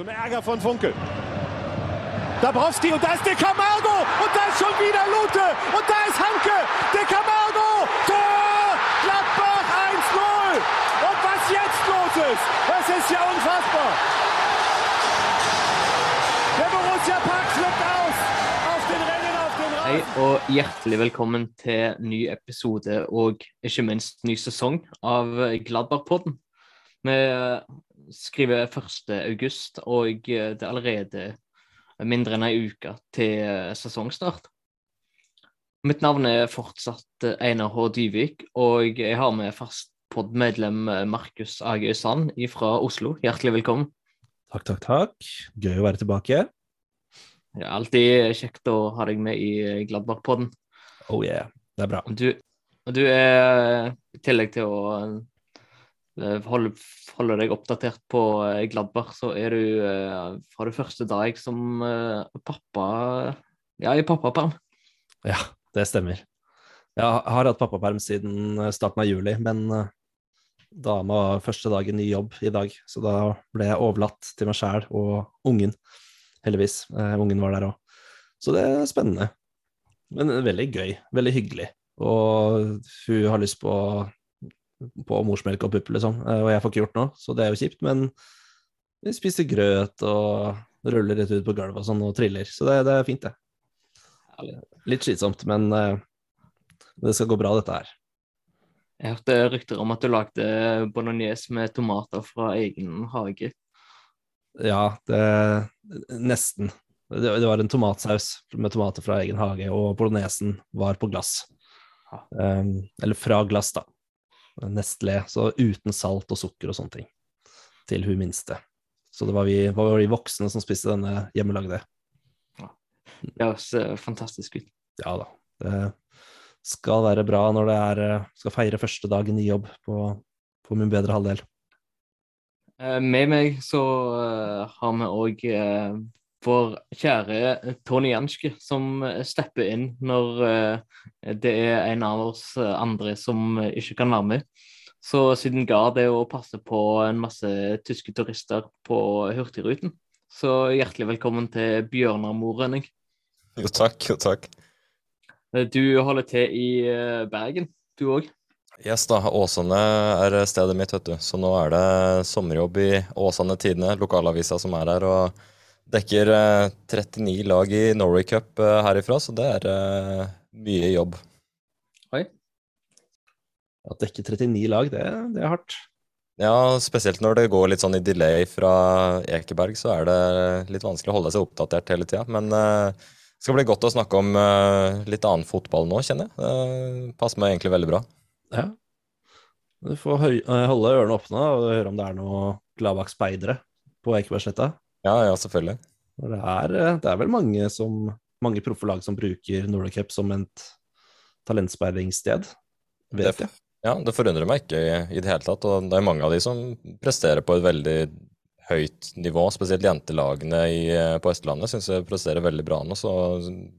Und Ärger von Funkel. Dabrowski und da ist der Camargo und da ist schon wieder Lute und da ist Hanke. Der Camargo. Tor! Gladbach 1-0. Und was jetzt los ist, das ist ja unfassbar. Der Borussia Park flippt aus auf den Rennen auf den Hei Rasen. og hjertelig velkommen til ny episode og ikke minst ny sesong av Gladbach-podden. Vi skriver 1. august, og det er allerede mindre enn ei uke til sesongstart. Mitt navn er fortsatt Einar H. Dyvik, og jeg har med fast podmedlem Markus Agøy Sand fra Oslo. Hjertelig velkommen. Takk, takk, takk. Gøy å være tilbake. Det er alltid kjekt å ha deg med i Gladbach-podden. Oh yeah, det er bra. Du, du er, i tillegg til å eh, holde, holde deg oppdatert på Gladbar, Gladbach, så er du eh, fra det første dag som eh, pappa Ja, i pappaperm. Ja, det stemmer. Jeg har hatt pappaperm siden eh, starten av juli, men eh, dama første dag i ny jobb i dag, så da ble jeg overlatt til meg sjæl og ungen, heldigvis. Eh, ungen var der òg. Så det er spennende. Men veldig gøy. Veldig hyggelig. Og hun har lyst på, på morsmelk og pupp, liksom. Eh, Og jeg får ikke gjort noe, så det er jo kjipt. Men vi spiser grøt og ruller rett ut på gulvet og sånn og triller. Så det, det er fint, det. Litt slitsomt, men eh, det skal gå bra, dette her. Jeg hørte rykter om at du lagde bolognese med tomater fra egen hage. Ja, det nesten. Det, det var en tomatsaus med tomater fra egen hage, og bolognesen var på glass. Um, eller fra glass, da. Nestlé, så uten salt og sukker og sånne ting. Til hun minste. Så det var vi, var vi voksne som spiste denne hjemmelagde. Det høres eh, fantastisk ut. Ja da. Det skal være bra når det er eh, Skal feire første dagen i jobb på, på min bedre halvdel. Eh, Med meg så har vi òg vår kjære Tony Janske, som eh, stepper inn når eh, det er en av oss eh, andre som ikke kan være med. Så siden Gard er å passe på en masse tyske turister på Hurtigruten, så hjertelig velkommen til Bjørnar Morønning. Jo takk, jo takk. Du holder til i Bergen, du òg? Yes da, Åsane er stedet mitt, vet du. Så nå er det sommerjobb i Åsane Tidene, lokalavisa som er her, og dekker eh, 39 lag i Norway Cup eh, herifra, så det er eh, mye jobb. Oi. Å dekke 39 lag, det, det er hardt. Ja, spesielt når det går litt sånn i delay fra Ekeberg, så er det litt vanskelig å holde seg oppdatert hele tida. Men eh, det skal bli godt å snakke om eh, litt annen fotball nå, kjenner jeg. Det passer meg egentlig veldig bra. Ja. Du får eh, holde ørene åpne og høre om det er noe Gladbakk-speidere på Ekebergsletta. Ja, ja, selvfølgelig. Det er, eh, det er vel mange, som, mange proffe lag som bruker Nordic Cup som et talentspeidingssted, vet Det- jeg. Ja, det forundrer meg ikke i, i det hele tatt. Og det er mange av de som presterer på et veldig høyt nivå. Spesielt jentelagene i, eh, på Østlandet syns jeg presterer veldig bra nå. Så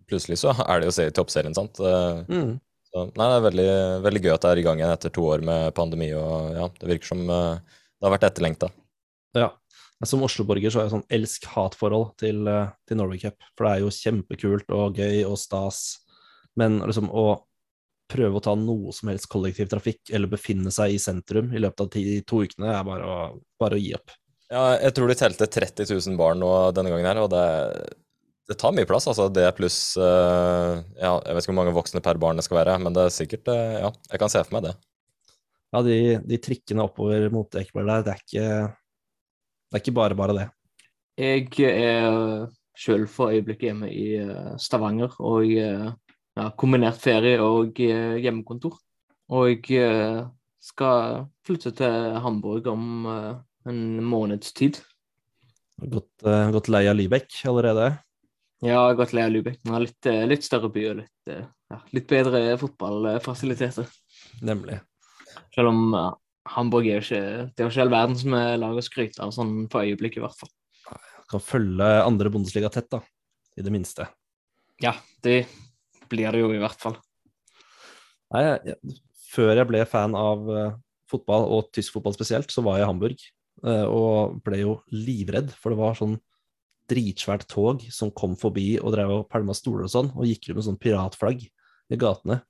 plutselig så er det jo å se i toppserien, sant. Eh, Mm. Så, nei, det er veldig, veldig gøy at det er i gang igjen etter to år med pandemi, og ja, det virker som det har vært etterlengta. Ja. Som Oslo-borger så har jeg sånn elsk-hat-forhold til, eh, til Norway Cup. For det er jo kjempekult og gøy og stas. Men liksom å prøve å ta noe som helst kollektivtrafikk eller befinne seg i sentrum i løpet av de to ukene, er bare å, bare å gi opp. Ja, jeg tror de telte 30 000 barn nå denne gangen her, og det, det tar mye plass, altså. Det pluss eh, Ja, jeg vet ikke hvor mange voksne per barn det skal være, men det er sikkert eh, Ja, jeg kan se for meg det. Ja, de, de trikkene oppover mot Ekeberg der, det er ikke, det er ikke bare bare det. Jeg er sjøl for øyeblikket hjemme i eh, Stavanger og eh, ja, kombinert ferie og eh, hjemmekontor. Og jeg skal flytte til Hamburg om en måneds tid. Gått, gått lei av Lybekk allerede. Ja, jeg har gått lei av Lübeck. Den har litt, litt større by og litt, ja, litt bedre fotballfasiliteter. Nemlig. Selv om ja, Hamburg er jo ikke Det er jo ikke all som er lag å skryte av, sånn for øyeblikket i hvert fall. Kan følge andre Bundesliga tett, da. I det minste. Ja, det blir det jo i hvert fall. Nei, jeg, jeg, før jeg ble fan av eh, fotball, og tysk fotball spesielt, så var jeg i Hamburg. eh, og ble jo livredd, for det var sånn dritsvært tog som kom forbi og drev og pælma stoler og sånn, og gikk rundt med sånn piratflagg i gatene.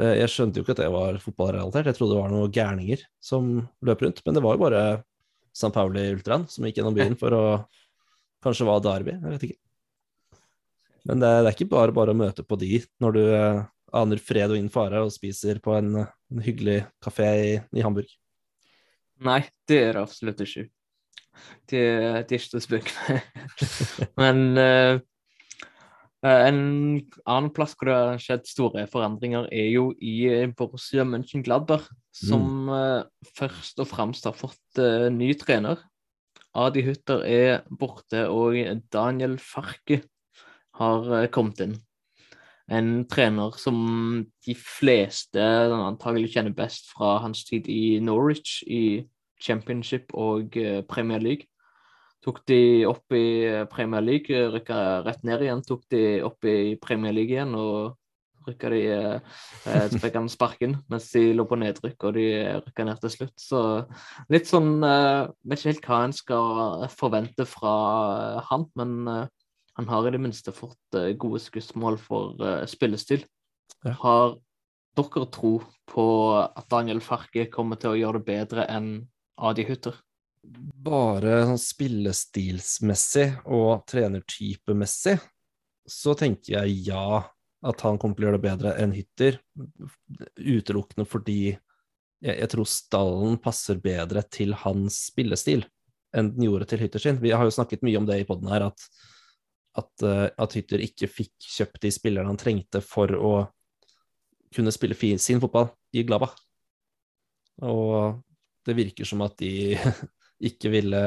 Jeg skjønte jo ikke at det var fotballrelatert, jeg trodde det var noen gærninger som løp rundt, men det var jo bare San Pauli-ultraen som gikk gjennom byen for å Kanskje var Derby, jeg vet ikke. Men det, det er ikke bare bare å møte på de når du eh, aner fred og ingen fare og spiser på en, en hyggelig kafé i, i Hamburg. Nei, det er det absolutt ikke. Det, det er ikke til å spøke med. Men eh, en annen plass hvor det har skjedd store forandringer, er jo i Borussia Borussia Mönchengladbach, som mm. først og fremst har fått eh, ny trener. Adi Hutter er borte, og Daniel Farke har eh, kommet inn. En trener som de fleste antagelig kjenner best fra hans tid i Norwich i Championship og eh, Premier League. Tok de opp i eh, Premier League, rykka rett ned igjen. Tok de opp i Premier League igjen og rykka de eh, eh, fikk han sparken mens de lå på nedrykk, og de rykka ned til slutt. Så litt sånn eh, Vet ikke helt hva en skal forvente fra eh, han, men eh, han har i det minste fått eh, gode skussmål for eh, spillestil. Ja. Har dere tro på at Daniel Farke kommer til å gjøre det bedre enn Adi Hutter? Bare sånn spillestilsmessig og trenertypemessig så tenker jeg ja, at han kommer til å gjøre det bedre enn Hytter. Utelukkende fordi jeg, jeg tror stallen passer bedre til hans spillestil enn den gjorde til Hytter sin. Vi har jo snakket mye om det i poden her, at, at, eh, at Hytter ikke fikk kjøpt de spillerne han trengte for å kunne spille sin fotball i Glava. Og det virker som at de ikke ville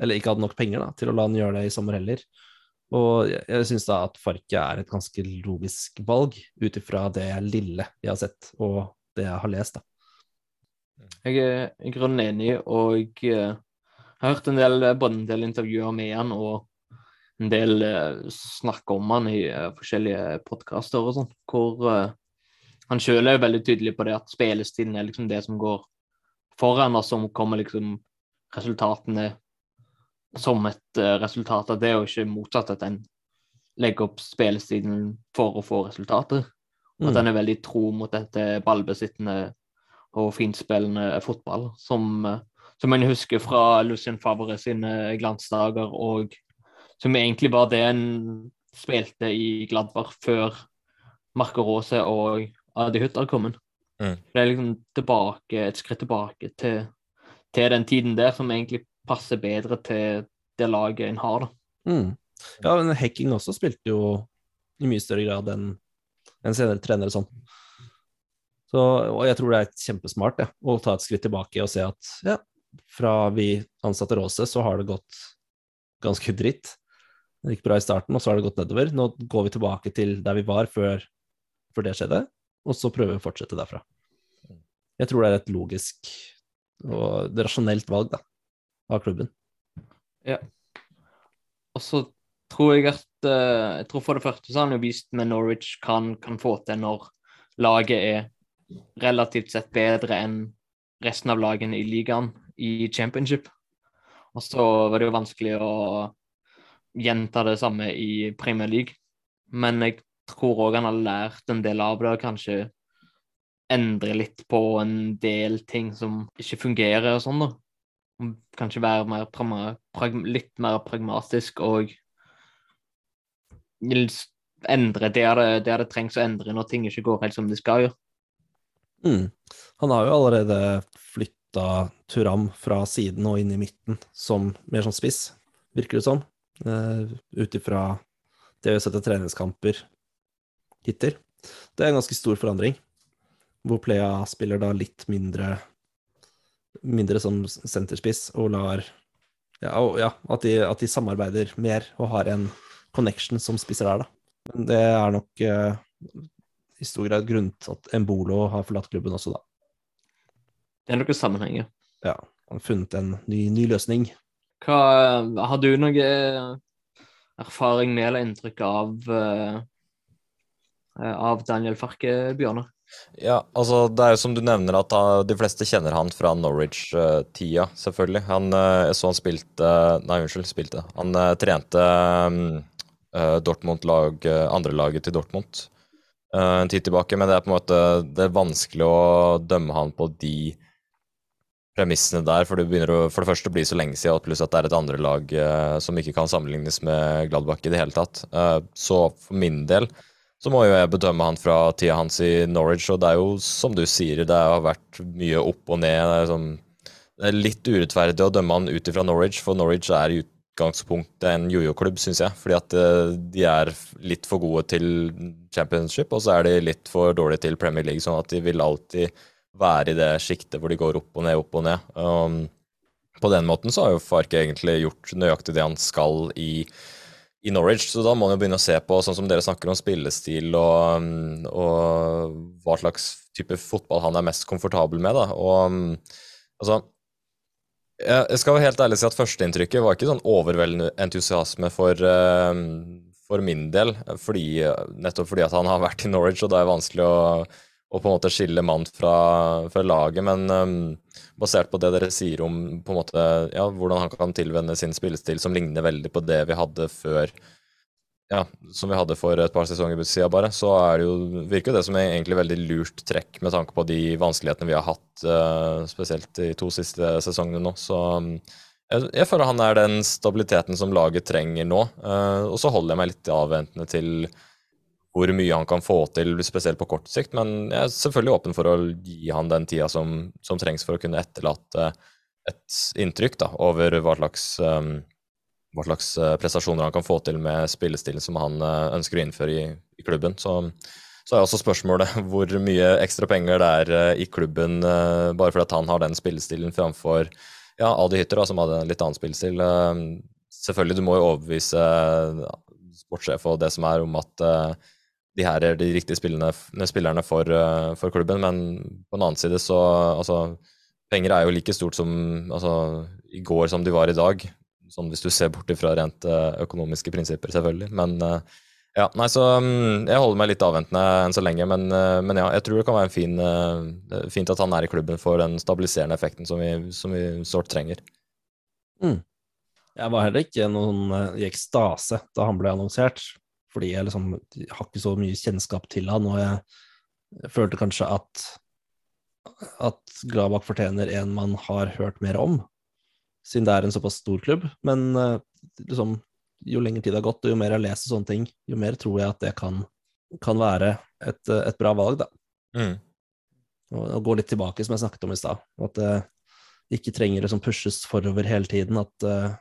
Eller ikke hadde nok penger da, til å la han gjøre det i sommer heller. Og jeg, jeg syns da at Farke er et ganske logisk valg, ut ifra det lille jeg har sett, og det jeg har lest, da. Jeg er i grunnen enig, og jeg eh, har hørt en del, både en del intervjuer med han og en del eh, snakk om han i eh, forskjellige podkaster og sånn, hvor eh, han sjøl er veldig tydelig på det at spillestilen er liksom det som går foran, og som kommer liksom resultatene som et eh, resultat av det, og ikke motsatt at en legger opp spillestilen for å få resultater. Og At en den er veldig tro mot dette ballbesittende og finspillende fotball, som, eh, som en husker fra Lucien Favre sine glansdager, og som egentlig var det en spilte i Gladbach før Marco Rose og Adi Hutter kom inn. Mm. Det er liksom tilbake, et skritt tilbake til, til den tiden der, som egentlig passer bedre til det laget en har. Mm. Ja, men Hacking også spilte jo i mye større grad enn en senere trenere sånn. Så, og jeg tror det er kjempesmart det, å ta et skritt tilbake og se at ja, fra vi ansatte Råse, så har det gått ganske dritt. Det gikk bra i starten, og så har det gått nedover. Nå går vi tilbake til der vi var før, før det skjedde, og så prøver vi å fortsette derfra. Jeg tror det er et logisk og et rasjonelt valg da, av klubben. Ja. Og så tror jeg at eh, Jeg tror for det første så har han jo vist med Norwich kan, kan få til når laget er relativt sett bedre enn resten av lagene i ligaen i championship. Og så var det jo vanskelig å gjenta det samme i Premier League. Men jeg tror òg han har lært en del av det, kanskje endre litt på en del ting som ikke fungerer og sånn, da. Kanskje være mer litt mer pragmatisk og endre der det, der det trengs å endre når ting ikke går helt som de skal gjøre. Mm. Han har jo allerede flytta Turam fra siden og inn i midten som mer sånn spiss, virker det som. Uh, Ut ifra det vi har sett av treningskamper hittil. Det er en ganske stor forandring, hvor Plea spiller da litt mindre mindre som senterspiss og lar Ja, og, ja at, de, at de samarbeider mer og har en connection som spisser der, da. Men det er nok eh, i stor grad grunnen til at Embolo har forlatt klubben også, da. Det er noen sammenhenger. Ja, han har funnet en ny, ny løsning. Hva, har du noe erfaring med eller inntrykk av, eh, av Daniel Farke, Bjørnar? Ja, altså det er jo som du nevner at uh, de fleste kjenner han fra Norwich-tida, uh, selvfølgelig. Han, uh, jeg så han spilte Nei, unnskyld, spilte. Han uh, trente um, Dortmund-lag, andrelaget til Dortmund en tid tilbake, men det er på en måte det er vanskelig å dømme han på de premissene der, for det begynner å for det første bli så lenge siden, pluss at det er et andre lag som ikke kan sammenlignes med Gladbach i det hele tatt. så for min del så må jo jeg bedømme han fra tida hans i Norwich, og det er jo som du sier, det har vært mye opp og ned. Det er, sånn, det er litt urettferdig å dømme han ut ifra Norwich, for Norwich er i utgangspunktet en jojo-klubb, syns jeg. Fordi at eh, de er litt for gode til championship, og så er de litt for dårlige til Premier League, sånn at de vil alltid være i det sjiktet hvor de går opp og ned, opp og ned. Um, på den måten så har jo Farke egentlig gjort nøyaktig det han skal i i Norwich, så da må man jo begynne å se på sånn som dere snakker om spillestil og, mm, og hva slags type fotball han er mest komfortabel med. da, og mm, altså jeg skal være helt ærlig si at Førsteinntrykket var ikke sånn overveldende entusiasme for, uh, for min del, fordi, nettopp fordi at han har vært i Norwich, og da er det vanskelig å, å på en måte skille mann fra, fra laget. Men um, basert på det dere sier om måte, ja, hvordan han kan tilvenne sin spillestil, som ligner veldig på det vi hadde før ja, som vi hadde for et par sesonger siden, bare, så det jo, virker det som er egentlig veldig lurt trekk med tanke på de vanskelighetene vi har hatt, uh, spesielt de to siste sesongene nå. Så jeg, jeg, føler han er den stabiliteten som laget trenger nå. Uh, og så holder jeg meg litt avventende til hvor mye han kan få til, spesielt på kort sikt. Men jeg er selvfølgelig åpen for å gi han den tida som, som trengs for å kunne etterlate et inntrykk da, over hva slags, um, hva slags uh, prestasjoner han kan få til med spillestilen som han uh, ønsker å innføre i, i klubben. Så, så, er også spørsmålet hvor mye ekstra penger det er uh, i klubben bare fordi han har den spillestilen framfor ja, Adi Hytter, da, som hadde en litt annen spillestil. selvfølgelig, du må jo overbevise sportssjef og det som er om at de her er de riktige spillerne for, eh, for, klubben, men på den annen side så altså, Penger er jo like stort som altså, i går som de var i dag. Sånn hvis du ser bort fra rent uh, økonomiske prinsipper, selvfølgelig. Men uh, ja, nei, så um, jeg holder meg litt avventende enn så lenge. Men, men ja, jeg tror det kan være fin, fint at han er i klubben for den stabiliserende effekten som vi, som vi sårt trenger. Mm. Jeg var heller ikke noen i ekstase da han ble annonsert fordi jeg liksom har ikke så mye kjennskap til han, og jeg følte kanskje at at Gladbach fortjener en man har hørt mer om, siden det er en såpass stor klubb. Men eh, liksom, jo lenger tid det har gått, og jo mer jeg leser sånne ting, jo mer tror jeg at det kan, kan være et, et, bra valg, da. Mm. Og, og, gå litt tilbake, som jeg snakket om i stad. At det ikke trenger liksom pushes forover hele tiden. At uh,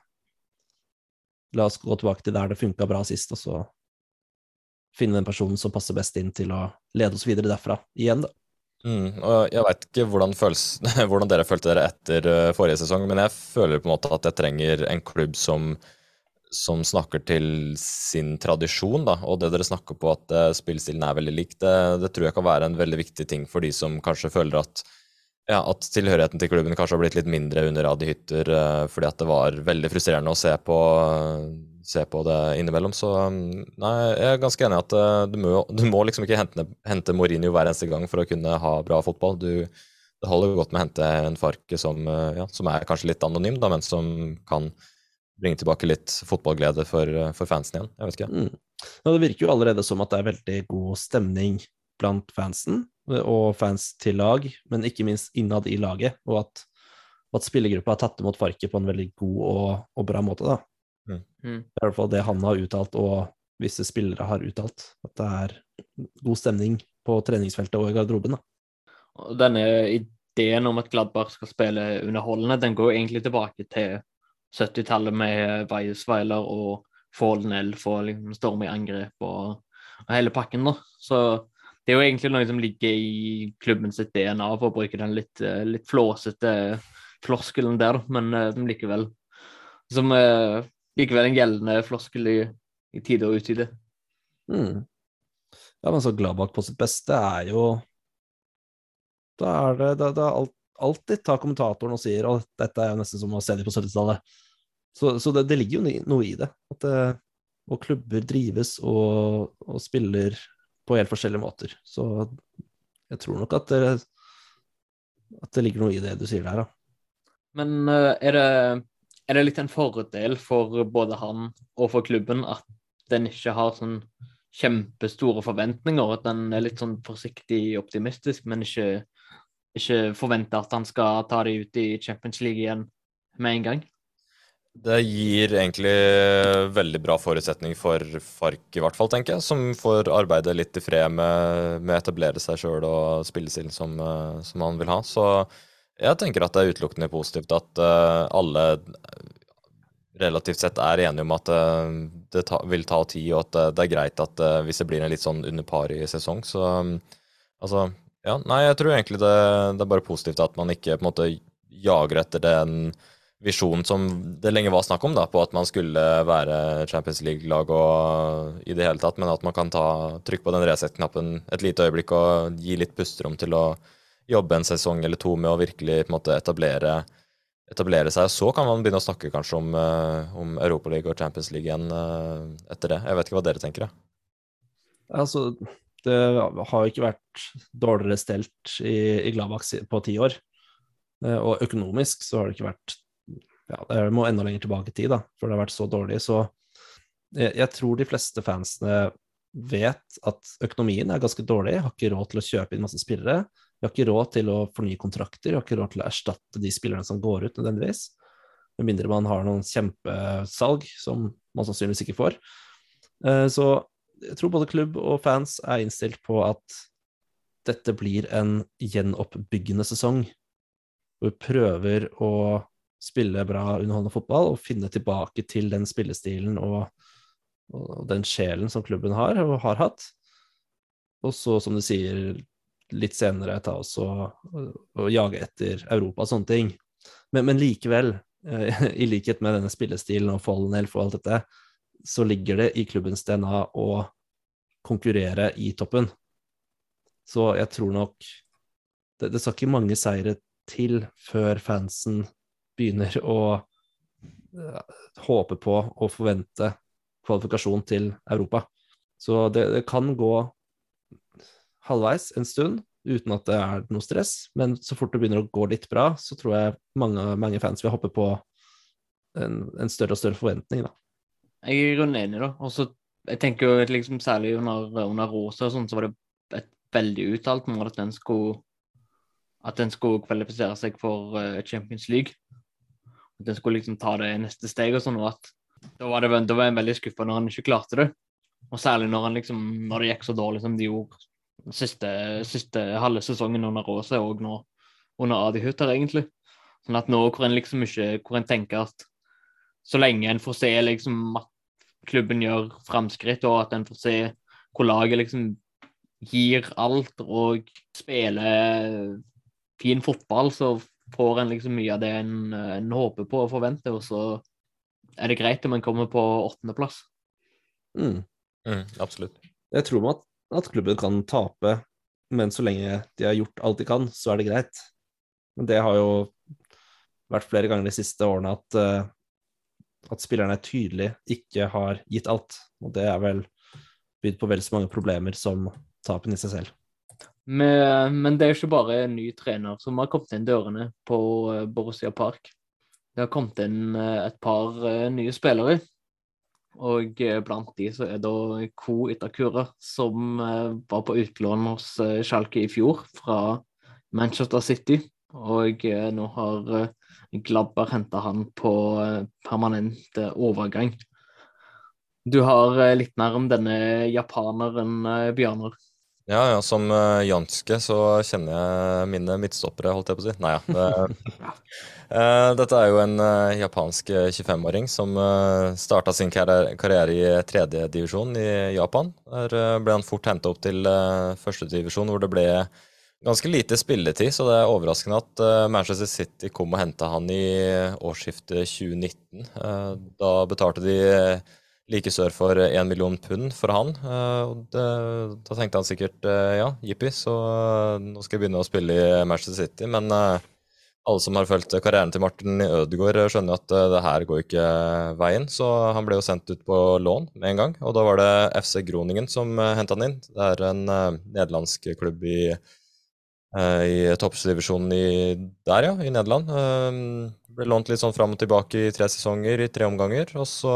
la oss gå tilbake til der det funka bra sist, og så finne den personen som passer best inn til å lede oss videre derfra igjen, da. Mm, og jeg veit ikke hvordan, føles, hvordan, dere følte dere etter uh, forrige sesong, men jeg føler på en måte at jeg trenger en klubb som, som snakker til sin tradisjon, da, og det dere snakker på at spillestilen spillstilen er veldig lik, det, det, tror jeg kan være en veldig viktig ting for de som kanskje føler at ja, at tilhørigheten til klubben kanskje har blitt litt mindre under Adi Hytter, uh, fordi at det var veldig frustrerende å se på se på det innimellom. Så um, nei, jeg er ganske enig i at uh, du må, du må liksom ikke hente, hente, Mourinho hver eneste gang for å kunne ha bra fotball. Du, det holder godt med å hente en Farke som, uh, ja, som er kanskje litt anonym, da, men som kan bringe tilbake litt fotballglede for, uh, for fansen igjen. Jeg vet ikke. Mm. Ja, det virker jo allerede som at det er veldig god stemning blant fansen og fans til lag, men ikke minst innad i laget, og at, at spillergruppa har tatt imot Farke på en veldig god og, og bra måte. da. Mm. mm. Det er i hvert fall det han har uttalt, og visse spillere har uttalt. At det er god stemning på treningsfeltet og i garderoben. Da. Denne ideen om at Gladbach skal spille underholdende, den går egentlig tilbake til 70-tallet med Weisweiler og Fallen Elf og liksom storme i angrep og, og, hele pakken. da. Så det er jo egentlig noe som ligger i klubben sitt DNA, for å bruke den litt, litt flåsete floskelen der, men uh, likevel. Som uh, likevel en gjeldende floskel i, i tide og utide. Mm. Ja, men så Gladbach på sitt beste er jo Da er det, da, er alt, alltid tar kommentatoren og sier at dette er jo nesten som å se dem på 70-tallet. Så, så det, det, ligger jo noe i det. At det, og klubber drives og, og, spiller på helt forskjellige måter. Så jeg tror nok at det, at det ligger noe i det du sier der, da. Men eh, er det, er det litt en fordel for både han og for klubben at den ikke har sånn kjempestore forventninger, at den er litt sånn forsiktig optimistisk, men ikke, ikke forventer at han skal ta de ut i Champions League igjen med en gang? Det gir egentlig veldig bra forutsetning for Fark, i hvert fall, tenker jeg. Som får arbeide litt i fred med, med å etablere seg sjøl og spillestilen som, eh, som, han vil ha. Så jeg tenker at det er utelukkende positivt at uh, alle relativt sett er enige om at uh, det ta, vil ta tid, og at uh, det er greit at hvis det blir en litt sånn under par i sesong, så um, altså Ja, nei, jeg tror egentlig det, det, er bare positivt at man ikke på en måte jager etter den visjonen som det lenge var snakk om, da, på at man skulle være Champions League-lag og i det hele tatt, men at man kan ta trykk på den reset-knappen et lite øyeblikk og gi litt pusterom til å jobbe en sesong eller to med å virkelig måte etablere, etablere seg. Så kan man begynne å snakke kanskje om, uh, om Europaligaen og Champions League igjen uh, etter det. Jeg vet ikke hva dere tenker, jeg. Altså, det har jo ikke vært dårligere stelt i, i Gladbach på ti år. Uh, og økonomisk så har det ikke vært ja, det må enda lenger tilbake i tid, da, for det har vært så dårlig. Så jeg, jeg, tror de fleste fansene vet at økonomien er ganske dårlig. Har ikke råd til å kjøpe inn masse spillere. Vi har ikke råd til å fornye kontrakter. Vi har ikke råd til å erstatte de spillerne som går ut, nødvendigvis. Med mindre man har noen kjempesalg, som man sannsynligvis ikke får. Eh, så jeg tror både klubb og fans er innstilt på at dette blir en gjenoppbyggende sesong. Hvor vi prøver å spille bra, underholdende fotball og finne tilbake til den spillestilen og, og, den sjelen som klubben har og har hatt. Og så, som du sier, litt senere ta oss og, og jage etter Europa og sånne ting. Men, men likevel, eh, i likhet med denne spillestilen og Fallen Elf og alt dette, så ligger det i klubbens DNA å konkurrere i toppen. Så jeg tror nok det, det skal ikke mange seire til før fansen begynner å uh, håpe på og forvente kvalifikasjon til Europa. Så det, det, kan gå halvveis en stund uten at det er noe stress, men så fort det begynner å gå litt bra, så tror jeg mange, mange fans vil hoppe på en, en, større og større forventning. da. Jeg er grunnen enig, da. Også, jeg tenker jo liksom Særlig under, under Rosa og sånn, så var det et veldig uttalt mål at den skulle at den skulle kvalifisere seg for uh, Champions League at den skulle liksom ta det neste steg og sånn, og at da var, det, da var jeg veldig skuffa når han ikke klarte det. Og særlig når, han liksom, når det gikk så dårlig som de gjorde siste, siste halve sesongen under Råse og nå under Adi Hutter, egentlig. Sånn at nå hvor en liksom ikke Hvor en tenker at så lenge en får se liksom at klubben gjør framskritt, og at en får se hvor laget liksom gir alt og spiller fin fotball, så får en liksom mye av det en, en håper på og forventer, og så er det greit om en kommer på åttendeplass. Mm. Mm, absolutt. Jeg tror at, at klubben kan tape, men så lenge de har gjort alt de kan, så er det greit. Men det har jo vært flere ganger de siste årene at, uh, at spillerne tydelig ikke har gitt alt. Og det er vel bydd på vel så mange problemer som tapen i seg selv. Men, men det er ikke bare en ny trener som har kommet inn dørene på eh, Borussia Park. Det har kommet inn eh, et par eh, nye spillere. Og blant de så er det Ko Itakura, som var på utlån hos Schalke i fjor, fra Manchester City. Og nå har Glabber henta han på permanent overgang. Du har litt mer om denne japaneren, Bjørnar. Ja, ja, som uh, janske så kjenner jeg mine midtstoppere, holdt jeg på å si. Nei ja. Det, uh, dette er jo en uh, japansk 25-åring som uh, starta sin karriere, karriere i tredjedivisjon i Japan. Der ble han fort henta opp til uh, førstedivisjon, hvor det ble ganske lite spilletid. Så det er overraskende at Manchester City kom og henta han i årsskiftet 2019. da betalte de like sør for én million pund for han. Eh, og det, da tenkte han sikkert eh, ja, jippi, så eh, nå skal jeg begynne å spille i Manchester City. Men alle som har fulgt karrieren til Martin Ødegaard, skjønner at det her går ikke veien. Så han ble jo sendt ut på lån med en gang. Og da var det FC Groningen som henta han inn. Det er en nederlandsk klubb i i toppdivisjonen der, ja, i Nederland. Ble lånt litt sånn fram og tilbake i tre sesonger, i tre omganger. Og så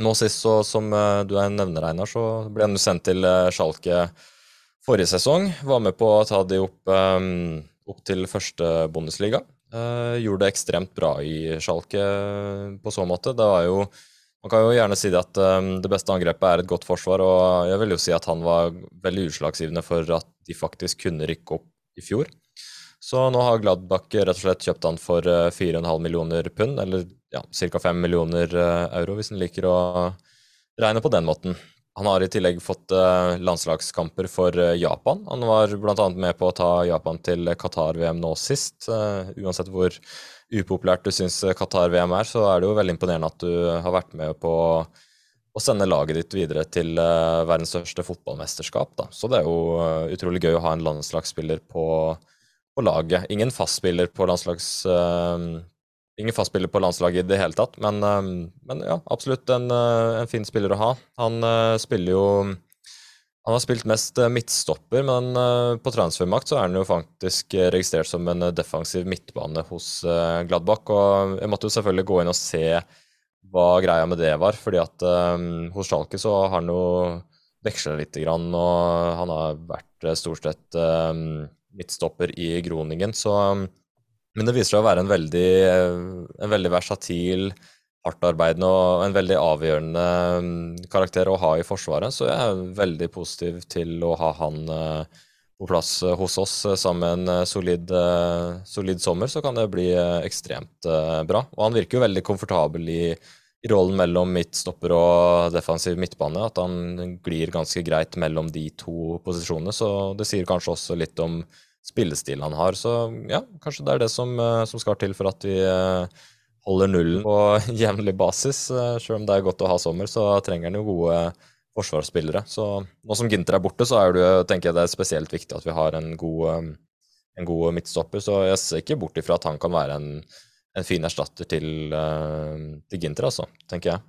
nå sist, så, som du nevner, Einar, så ble han sendt til Schalke forrige sesong. Var med på å ta de opp, um, opp til første Bundesliga. Gjorde det ekstremt bra i Schalke på så måte. Det var jo man kan jo gjerne si det at det beste angrepet er et godt forsvar, og jeg vil jo si at han var veldig utslagsgivende for at de faktisk kunne rykke opp i fjor. Så nå har Gladbach rett og slett kjøpt han for 4,5 uh, millioner pund, eller ja, ca. 5 millioner uh, euro, hvis en liker å regne på den måten. Han har i tillegg fått uh, landslagskamper for Japan. Han var bl.a. med på å ta Japan til Qatar-VM nå sist, uansett hvor upopulært du syns Qatar-VM er, så er det jo veldig imponerende at du har vært med på å sende laget ditt videre til verdens største fotballmesterskap. Da. Så det er jo utrolig gøy å ha en landslagsspiller på, på laget. Ingen fastspiller på landslags... Ingen fastspiller på landslaget i det hele tatt, men, men ja, absolutt en, en, fin spiller å ha. Han spiller jo han har spilt mest eh, midtstopper, men eh, på transfermakt så er han jo faktisk eh, registrert som en defensiv midtbane hos Gladbach. Og jeg måtte jo selvfølgelig gå inn og se hva greia med det var, fordi at um, hos Schalke så har han jo veksla lite grann, og han har vært stort sett um, midtstopper i Groningen, så um, Men det viser seg å være en veldig, en veldig versatil hardtarbeidende og en veldig avgjørende mm, karakter å ha i Forsvaret. Så jeg er veldig positiv til å ha han eh, på plass eh, hos oss eh, sammen med en solid, solid sommer. Så kan det bli ekstremt bra. Og han virker jo veldig komfortabel i, i rollen mellom midtstopper og defensiv midtbane. At han glir ganske greit mellom de to posisjonene. Så det sier kanskje også litt om spillestilen han har. Så ja, kanskje det er det som, som skal til for at vi holder nullen på jevnlig basis. Eh, selv om det er godt å ha sommer, så trenger han jo gode forsvarsspillere. Så nå som Ginter er borte, så er det, tenker jeg det er spesielt viktig at vi har en god, eh, en god midtstopper. Så jeg ser ikke bort ifra at han kan være en, en fin erstatter til, eh, til, Ginter, altså, tenker jeg.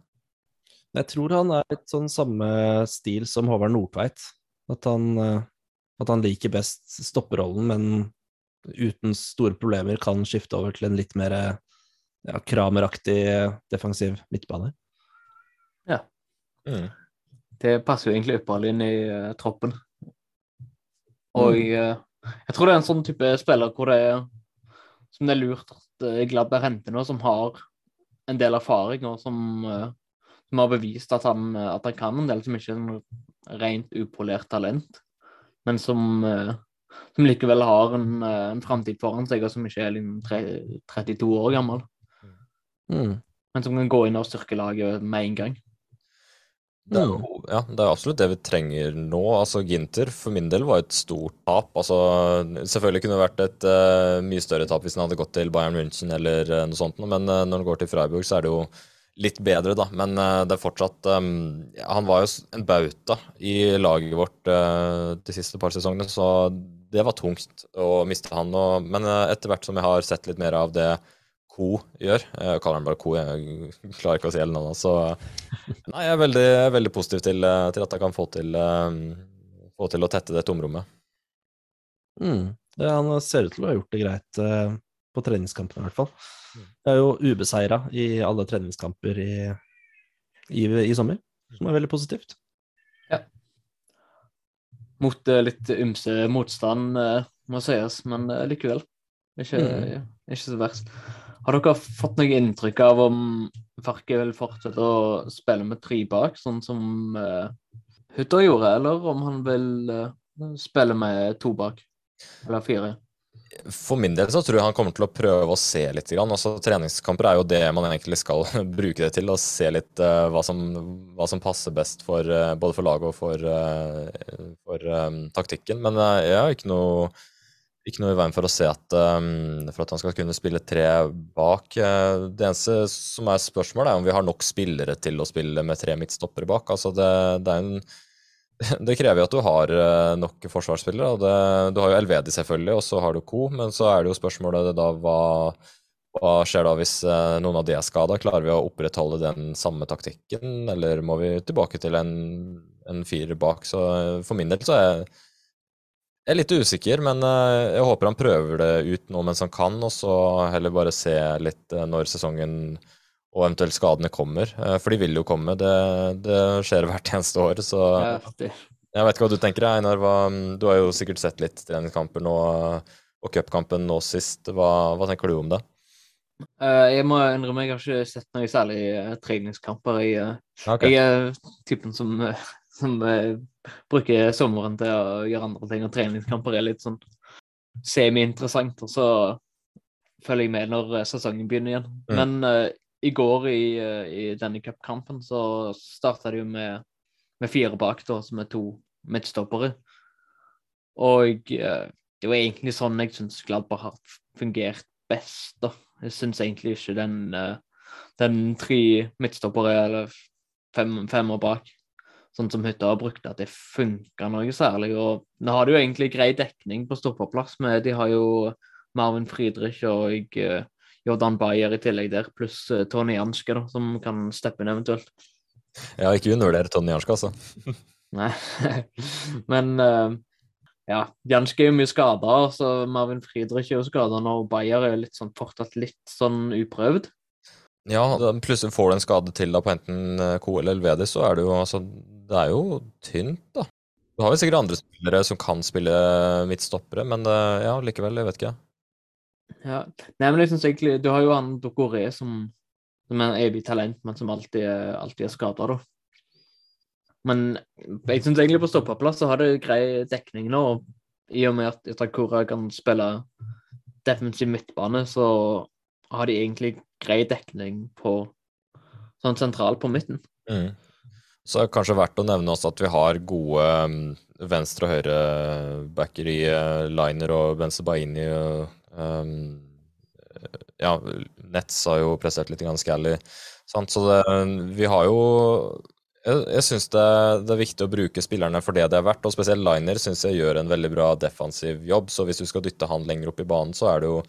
Jeg tror han er litt sånn samme stil som Håvard Nordtveit. At han, at han liker best stopperollen, men uten store problemer kan skifte over til en litt mer ja, Kramer-aktig defensiv midtbane. Ja. Mm. Det passer jo egentlig ypperlig inn i uh, troppen. Og mm. uh, jeg tror det er en sånn type spiller hvor det er som det er lurt at uh, Gladberg henter nå, som har en del erfaring, og som, uh, som har bevist at han, at han, kan en del, som ikke er en rent upolert talent, men som, som likevel har en, en framtid foran seg, og som ikke er liksom 32 år gammel. Mm. Men som kan gå inn og styrke laget med en gang. Det er, jo, ja, det er absolutt det vi trenger nå. Altså Ginter for min del var et stort tap. Altså, selvfølgelig kunne det vært et uh, mye større tap hvis han hadde gått til Bayern München eller uh, noe sånt, men uh, når han går til Freiburg, så er det jo litt bedre, da. Men det er fortsatt um, Han var jo en bauta i laget vårt de siste par sesongene, så det var tungt å miste han. Og, men etter hvert som jeg har sett litt mer av det Co gjør. Jeg kaller han bare Co, jeg klarer ikke å si hele navnet. Så nei, jeg er veldig, veldig positiv til, eh, til, at jeg kan få til, um, få til å tette det tomrommet. Mm. Ja, han ser ut til å ha gjort det greit uh, på treningskampene, i hvert fall. Jeg Det er jo ubeseira i alle treningskamper i, i, i, sommer, som er veldig positivt. Ja. Mot uh, litt ymse motstand, uh, må sies, men likevel. Ikke, mm. ikke så verst. Har dere fått noe inntrykk av om Farke vil fortsette å spille med tre bak, sånn som uh, Hutter gjorde, eller om han vil uh, spille med to bak, eller fire? For min del så tror jeg han kommer til å prøve å se litt. Altså, treningskamper er jo det man egentlig skal bruke det til. Å se litt uh, hva, som, hva, som, passer best for, uh, både for laget og for, uh, for um, taktikken. Men jeg har ikke noe ikke noe i veien for å se at, for at han skal kunne spille tre bak. Det eneste som er spørsmålet, er om vi har nok spillere til å spille med tre midtstoppere bak. Altså det, det, en, det krever jo at du har uh, nok forsvarsspillere. det, Du har jo Elvedi, selvfølgelig, og så har du Co. Men så er det jo spørsmålet da hva, hva skjer da hvis uh, noen av de er skada? Klarer vi å opprettholde den samme taktikken, eller må vi tilbake til en, en firer bak? Så for min del så er Jeg er litt usikker, men eh, jeg håper han prøver det ut nå mens han kan, og så heller bare se litt eh, når sesongen og eventuelt skadene kommer. Eh, for de vil jo komme. Det, det skjer hvert eneste år, så jeg vet ikke hva du tenker, Einar. Hva, du har jo sikkert sett litt treningskamper nå, og cupkampen nå sist. Hva, hva tenker du om det? Eh, jeg må innrømme jeg har ikke sett noe særlig eh, treningskamper. Jeg, eh, Ok. jeg er typen som, som bruker sommeren til å gjøre andre ting, og treningskamper er litt sånn semi-interessant. Og så følger jeg med når sesongen begynner igjen. Mm. Men i går i, eh, i denne cupkampen så starta det jo med, med fire bak, da, som er to midtstoppere. Og eh, det var egentlig sånn jeg syns Gladbar har fungert best, da. Jeg syns egentlig ikke den, eh, den tre midtstoppere eller fem, femmer bak, sånn som Hytta har brukt, at det funka noe særlig. Og nå har de jo egentlig grei dekning på stoppeplass. men de har jo Marvin Friedrich og eh, Jordan Bayer i tillegg der, pluss eh, Tony Janske, da, som kan steppe inn eventuelt. Ja, ikke undervurder Tony Janske, altså. Nei, men eh, ja, Janske er jo mye skada, så Marvin Friedrich er jo skada nå, og Bayer er litt sånn, fortsatt litt sånn uprøvd. Ja, plutselig får du en skade til da på enten KO eller LVD, så er det jo altså Det er jo tynt, da. Du har jo sikkert andre spillere som kan spille midtstoppere, men eh, ja, likevel, jeg vet ikke. Ja. Nei, men jeg synes egentlig Du har jo han Dokore som, som er evig talent, men som alltid, alltid er skada, da. Men jeg syns egentlig på stoppeplass så har det grei dekning nå. og I og med at Itakura kan spille defensiv midtbane, så har de egentlig grei dekning på sånn sentral på midten. Mm. Så er det kanskje verdt å nevne også at vi har gode um, venstre- og høyrebacker i uh, Liner og Benzebaini. og ja, Nets har jo prestert litt. Sant? Så det, vi har jo Jeg, jeg syns det, det er viktig å bruke spillerne for det det er verdt, og spesielt Liner syns jeg gjør en veldig bra defensiv jobb. Så hvis du skal dytte han lenger opp i banen, så er det jo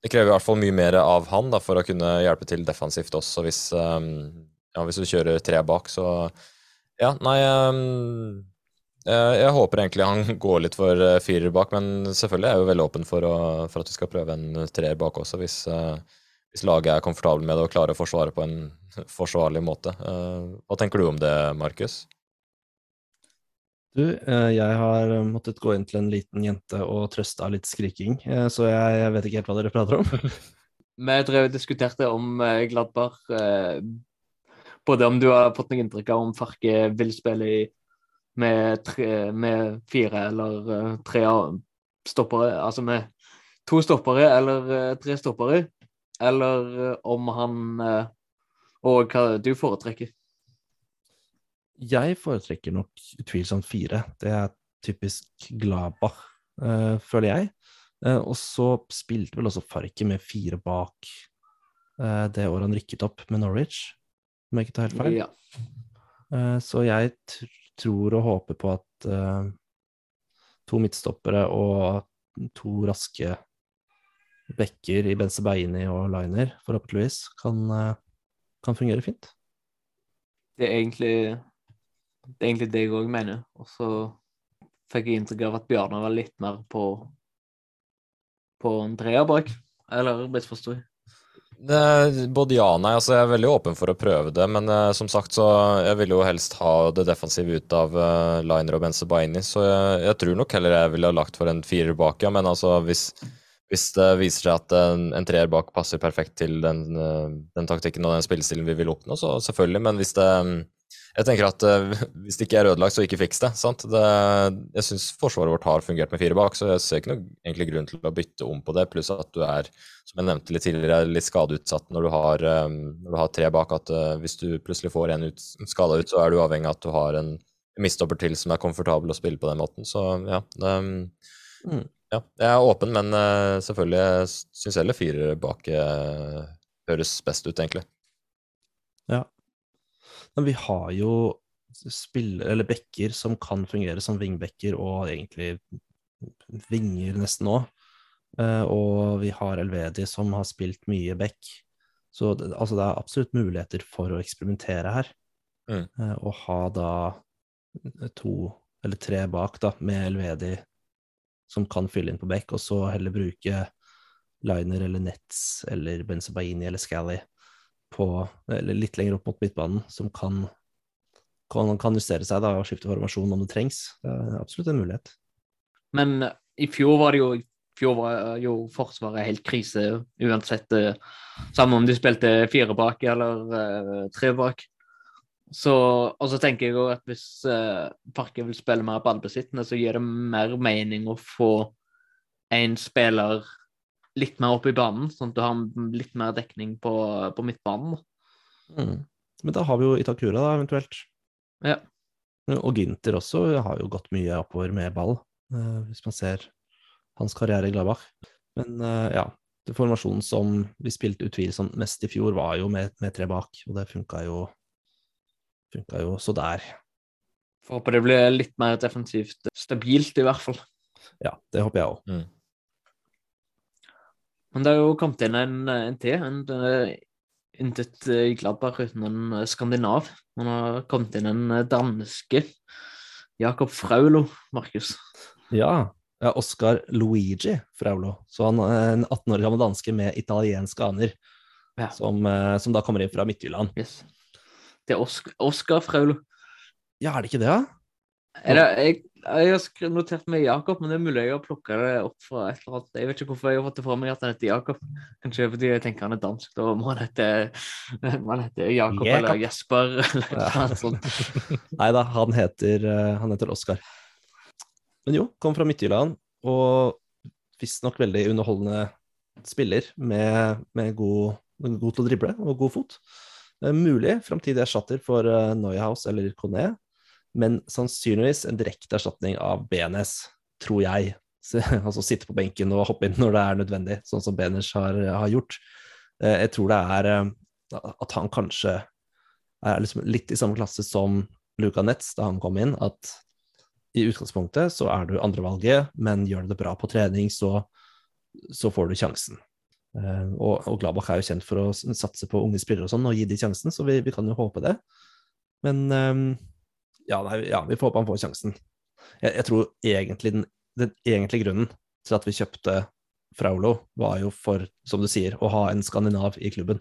Det krever i hvert fall mye mer av han da, for å kunne hjelpe til defensivt også, hvis, um, ja, hvis du kjører tre bak, så ja, nei um, jeg, jeg håper egentlig han går litt for uh, firer bak, men selvfølgelig er jeg jo veldig åpen for, å, for at vi skal prøve en treer bak også, hvis, hvis laget er komfortabel med det og klarer å forsvare på en forsvarlig måte. Hva tenker du om det, Markus? Du, eh, jeg har eh, måttet gå inn til en liten jente og trøste av litt skriking, eh, så jeg, jeg vet ikke helt hva dere prater om. Vi drev og diskuterte om Gladbar, eh, Både om du har fått noe inntrykk av om Farke vil spille i, med, tre, med fire eller eh, tre stoppere, altså med to stoppere eller eh, tre stoppere, eller eh, om han Og hva du foretrekker. Jeg foretrekker nok utvilsomt fire. Det er typisk Gladbach, eh, føler jeg. Og så spilte vel også Farke med fire bak det året han rykket opp med Norwich, om jeg ikke tar helt feil. Ja. Så jeg tr tror og håper på at uh, to midtstoppere og to raske bekker i Benzebeini og Liner, forhåpentligvis, kan, uh, kan fungere fint. Det er egentlig det er egentlig det jeg òg mener. Og så fikk jeg inntrykk av at Bjarne var litt mer på på en treer bak. Eller misforsto jeg? Både ja og nei. altså Jeg er veldig åpen for å prøve det, men uh, som sagt så jeg vil jo helst ha det defensive ut av uh, Liner og Benzebaini, så jeg, jeg tror nok heller jeg ville ha lagt for en firer bak, ja. Men altså hvis, hvis det viser seg at en, en treer bak passer perfekt til den, eh, den taktikken og den spillestilen vi vil oppnå, så selvfølgelig. Men hvis det Jeg tenker at uh, hvis det ikke er ødelagt, så ikke fiks det. sant? Det, jeg syns forsvaret vårt har fungert med fire bak, så jeg ser ikke noen egentlig grunn til å bytte om på det. Pluss at du er, som jeg nevnte litt tidligere, litt skadeutsatt når du har, um, når du har tre bak. At uh, hvis du plutselig får en ut, skada ut, så er du avhengig av at du har en mistopper til som er komfortabel å spille på den måten. Så ja. Mm. ja jeg er åpen, men uh, selvfølgelig syns heller fire bak høres best ut, egentlig. Men vi har jo spiller, eller bekker som kan fungere som vingbekker, og egentlig vinger nesten òg. Eh, og vi har Elvedi som har spilt mye bekk. Så det, altså det er absolutt muligheter for å eksperimentere her. Mm. Eh, og ha da to eller tre bak, da, med Elvedi som kan fylle inn på bekk, og så heller bruke Liner eller Nets eller Benzebaini eller Scally på, eller litt lenger opp mot midtbanen, som kan, kan, kan justere seg da, og skifte formasjon om det trengs. Det er absolutt en mulighet. Men i fjor var det jo fjor var jo Forsvaret helt krise uansett. eh, Samme om de spilte fire bak eller eh, tre bak. Så, og så tenker jeg jo at hvis uh, Parket vil spille mer ballbesittende, så gir det mer mening å få en spiller litt mer opp i banen, sånn at du har litt mer dekning på, på midtbanen. Mm. Men da har vi jo Itakura, da, eventuelt. Ja. Og Ginter også har jo gått mye oppover med ball, eh, hvis man ser hans karriere i Gladbach. Men eh, ja, det formasjonen som vi spilte utvilsomt mest i fjor, var jo med, med tre bak, og det funka jo, funka jo så der. Får håpe det blir litt mer defensivt stabilt, i hvert fall. Ja, det håper jeg òg. Mm. Men det har jo kommet inn en, en til. En, eh, intet eh, Gladbach uten en eh, skandinav. Man har kommet inn en danske. Jakob Fraulo, Markus. Ja, ja, Oscar Luigi Fraulo. Så han er en 18 år gammel danske med italienske aner, Ja. som, som da kommer inn fra Midtjylland. Yes. Det er Oskar, Oscar Fraulo. Ja, er det ikke det, da? Det, jeg, jeg har notert meg Jakob, men det er mulig jeg har plukka det opp fra et eller annet. Jeg vet ikke hvorfor jeg har fått det fra meg at han heter Jakob. Kanskje fordi jeg tenker han er dansk, da må han hete, han hete Jakob Jakob. eller Jesper eller ja. noe sånt. Nei da, han heter, eh, han heter Oscar. Men jo, kom fra Midtjylland, og visstnok veldig underholdende spiller med, med god, god til å drible og god fot. Eh, Mulig framtidig erstatter for eh, Neuhaus eller Kone, men sannsynligvis en direkte erstatning av BNS, tror jeg. Altså sitte på benken og hoppe inn når det er nødvendig, sånn som Beners har, har gjort. Eh, Jeg tror det er eh, at han kanskje er liksom litt i samme klasse som Luka Netz da han kom inn, at i utgangspunktet så er du andrevalget, men gjør du det bra på trening, så, så får du sjansen. Eh, og, og Gladbach er jo kjent for å satse på unge spillere og sånn, og gi de sjansen, så vi, vi kan jo håpe det. Men eh, ja, nei, ja, vi får håpe han får sjansen. Jeg, jeg tror egentlig den, den egentlige grunnen til at vi kjøpte Fraulo, var jo for, som du sier, å ha en skandinav i klubben.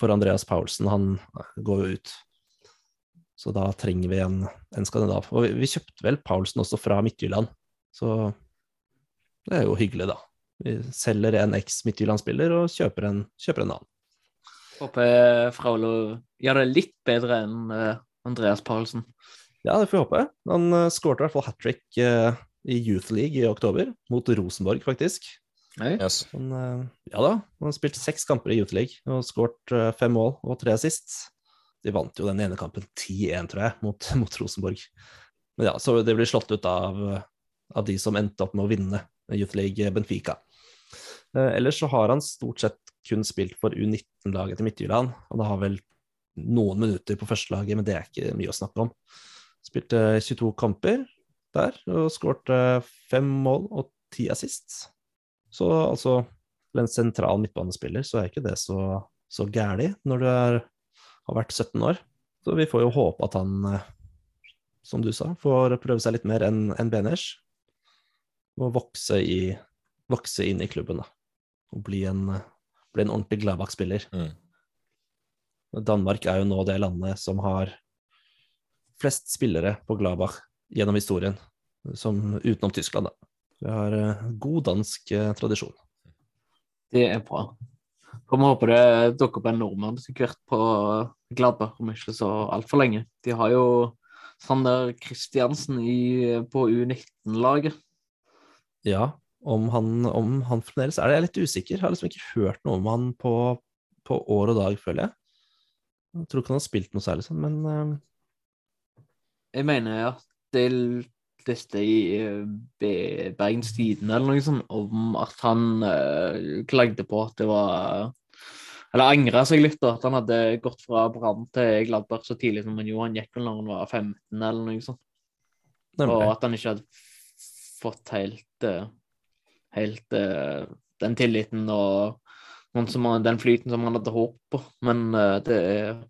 For Andreas Paulsen, han går jo ut. Så da trenger vi en, en skandinav. Og vi, vi kjøpte vel Paulsen også fra Midtjylland, så det er jo hyggelig, da. Vi selger en eks-Midtjylland-spiller og kjøper en, kjøper en annen. Håper Fraulo gjør det litt bedre enn eh, Andreas Paulsen. Ja, det får vi håpe. Han uh, skårte i hvert fall hat trick uh, i Youth League i oktober, mot Rosenborg, faktisk. Nei? Yes. Han, uh, ja da, han har spilt seks kamper i Youth League og skåret uh, fem mål og tre assist. De vant jo den ene kampen 10-1, tror jeg, mot, mot Rosenborg. Men ja, så det blir slått ut av, av de som endte opp med å vinne Youth League Benfica. Eh, ellers så har han stort sett kun spilt for U19-laget til Midtjylland. Han har vel noen minutter på førstelaget, men det er ikke mye å snakke om. Spilte 22 kamper der og skårte fem mål og ti assist. Så altså, For en sentral midtbanespiller så er ikke det så, så gæli når du er, har vært 17 år. Så vi får jo håpe at han, eh, som du sa, får prøve seg litt mer enn en Beners. Og vokse, i, vokse inn i klubben, da. Og bli en, bli en ordentlig Gladbach-spiller. Mm. Danmark er jo nå det landet som har flest spillere på Gladbach gjennom historien, som utenom Tyskland, da. Vi har eh, god dansk eh, tradisjon. Det er bra. Får vi håpe det dukker opp en nordmann sikkert på Gladbach om ikke så altfor lenge. De har jo Sander Kristiansen på U19-laget. Ja, om han, om han fremdeles er det, jeg er litt usikker. Jeg har liksom ikke hørt noe om han på, på år og dag, føler jeg. Jeg tror ikke han har spilt noe særlig sånn, men eh, Jeg mener at det leste i eh, Bergens Tidende eller noe sånt om at han uh, klagde på at det var Eller angra seg litt, da. At han hadde gått fra Brann til Gladbach så tidlig som han gjorde. Han gikk vel når han var 15 eller noe sånt. Og at han ikke hadde fått helt, eh, helt uh, den tilliten og den flyten som han hadde håpet på. Men uh, det er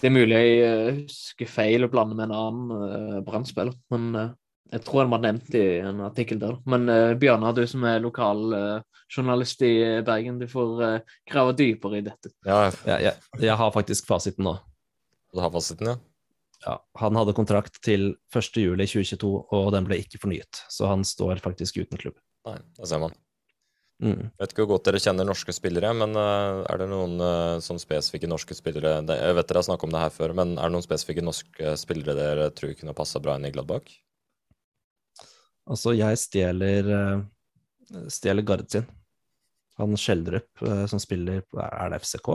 det er mulig jeg eh, husker feil og blander med en annen uh, brannspiller, men uh, Jeg tror han var nevnt i en artikkel der. Men uh, Bjørnar, du som er lokal uh, journalist i Bergen, du får uh, grave dypere i dette. Ja, Jeg, jeg, jeg har faktisk fasiten nå. du har fasiten, ja? Ja, han hadde kontrakt til 1.7.2022, og den ble ikke fornyet. Så han står faktisk uten klubb. Nei, da ser man. Mm. Jeg vet ikke hvor godt dere kjenner norske spillere, men eh, er det noen uh, sånn spesifikke norske spillere Jeg vet dere har snakket om det her før, men er det noen spesifikke norske spillere dere tror kunne passa bra inn i Gladbach? Altså, jeg stjeler, eh, stjeler Gard sin. Han Skjeldrup, eh, som spiller på Er det FCK,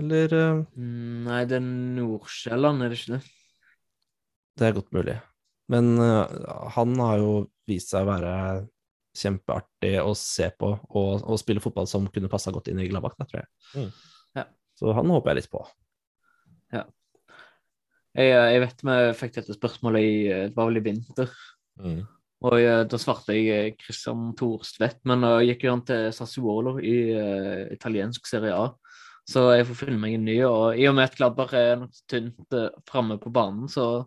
eller? eh, Mm, nei, det er Nordsjælland, er det ikke det? Det er godt mulig. Men eh, han har jo vist seg å være kjempeartig å se på og, og spille fotball som kunne passa godt inn i Gladbach, tror jeg. Mm. Ja. Så han håper jeg litt på. Jeg, jeg vet vi fikk dette spørsmålet i eh, det var vel i vinter. Mm. Og jeg, da svarte jeg eh, Christian Thorstvedt, men da gikk jo han til Sassuolo i uh, italiensk Serie A. Så jeg får finne meg en ny. Og i og med at Gladbach er noe tynt uh, framme på banen, så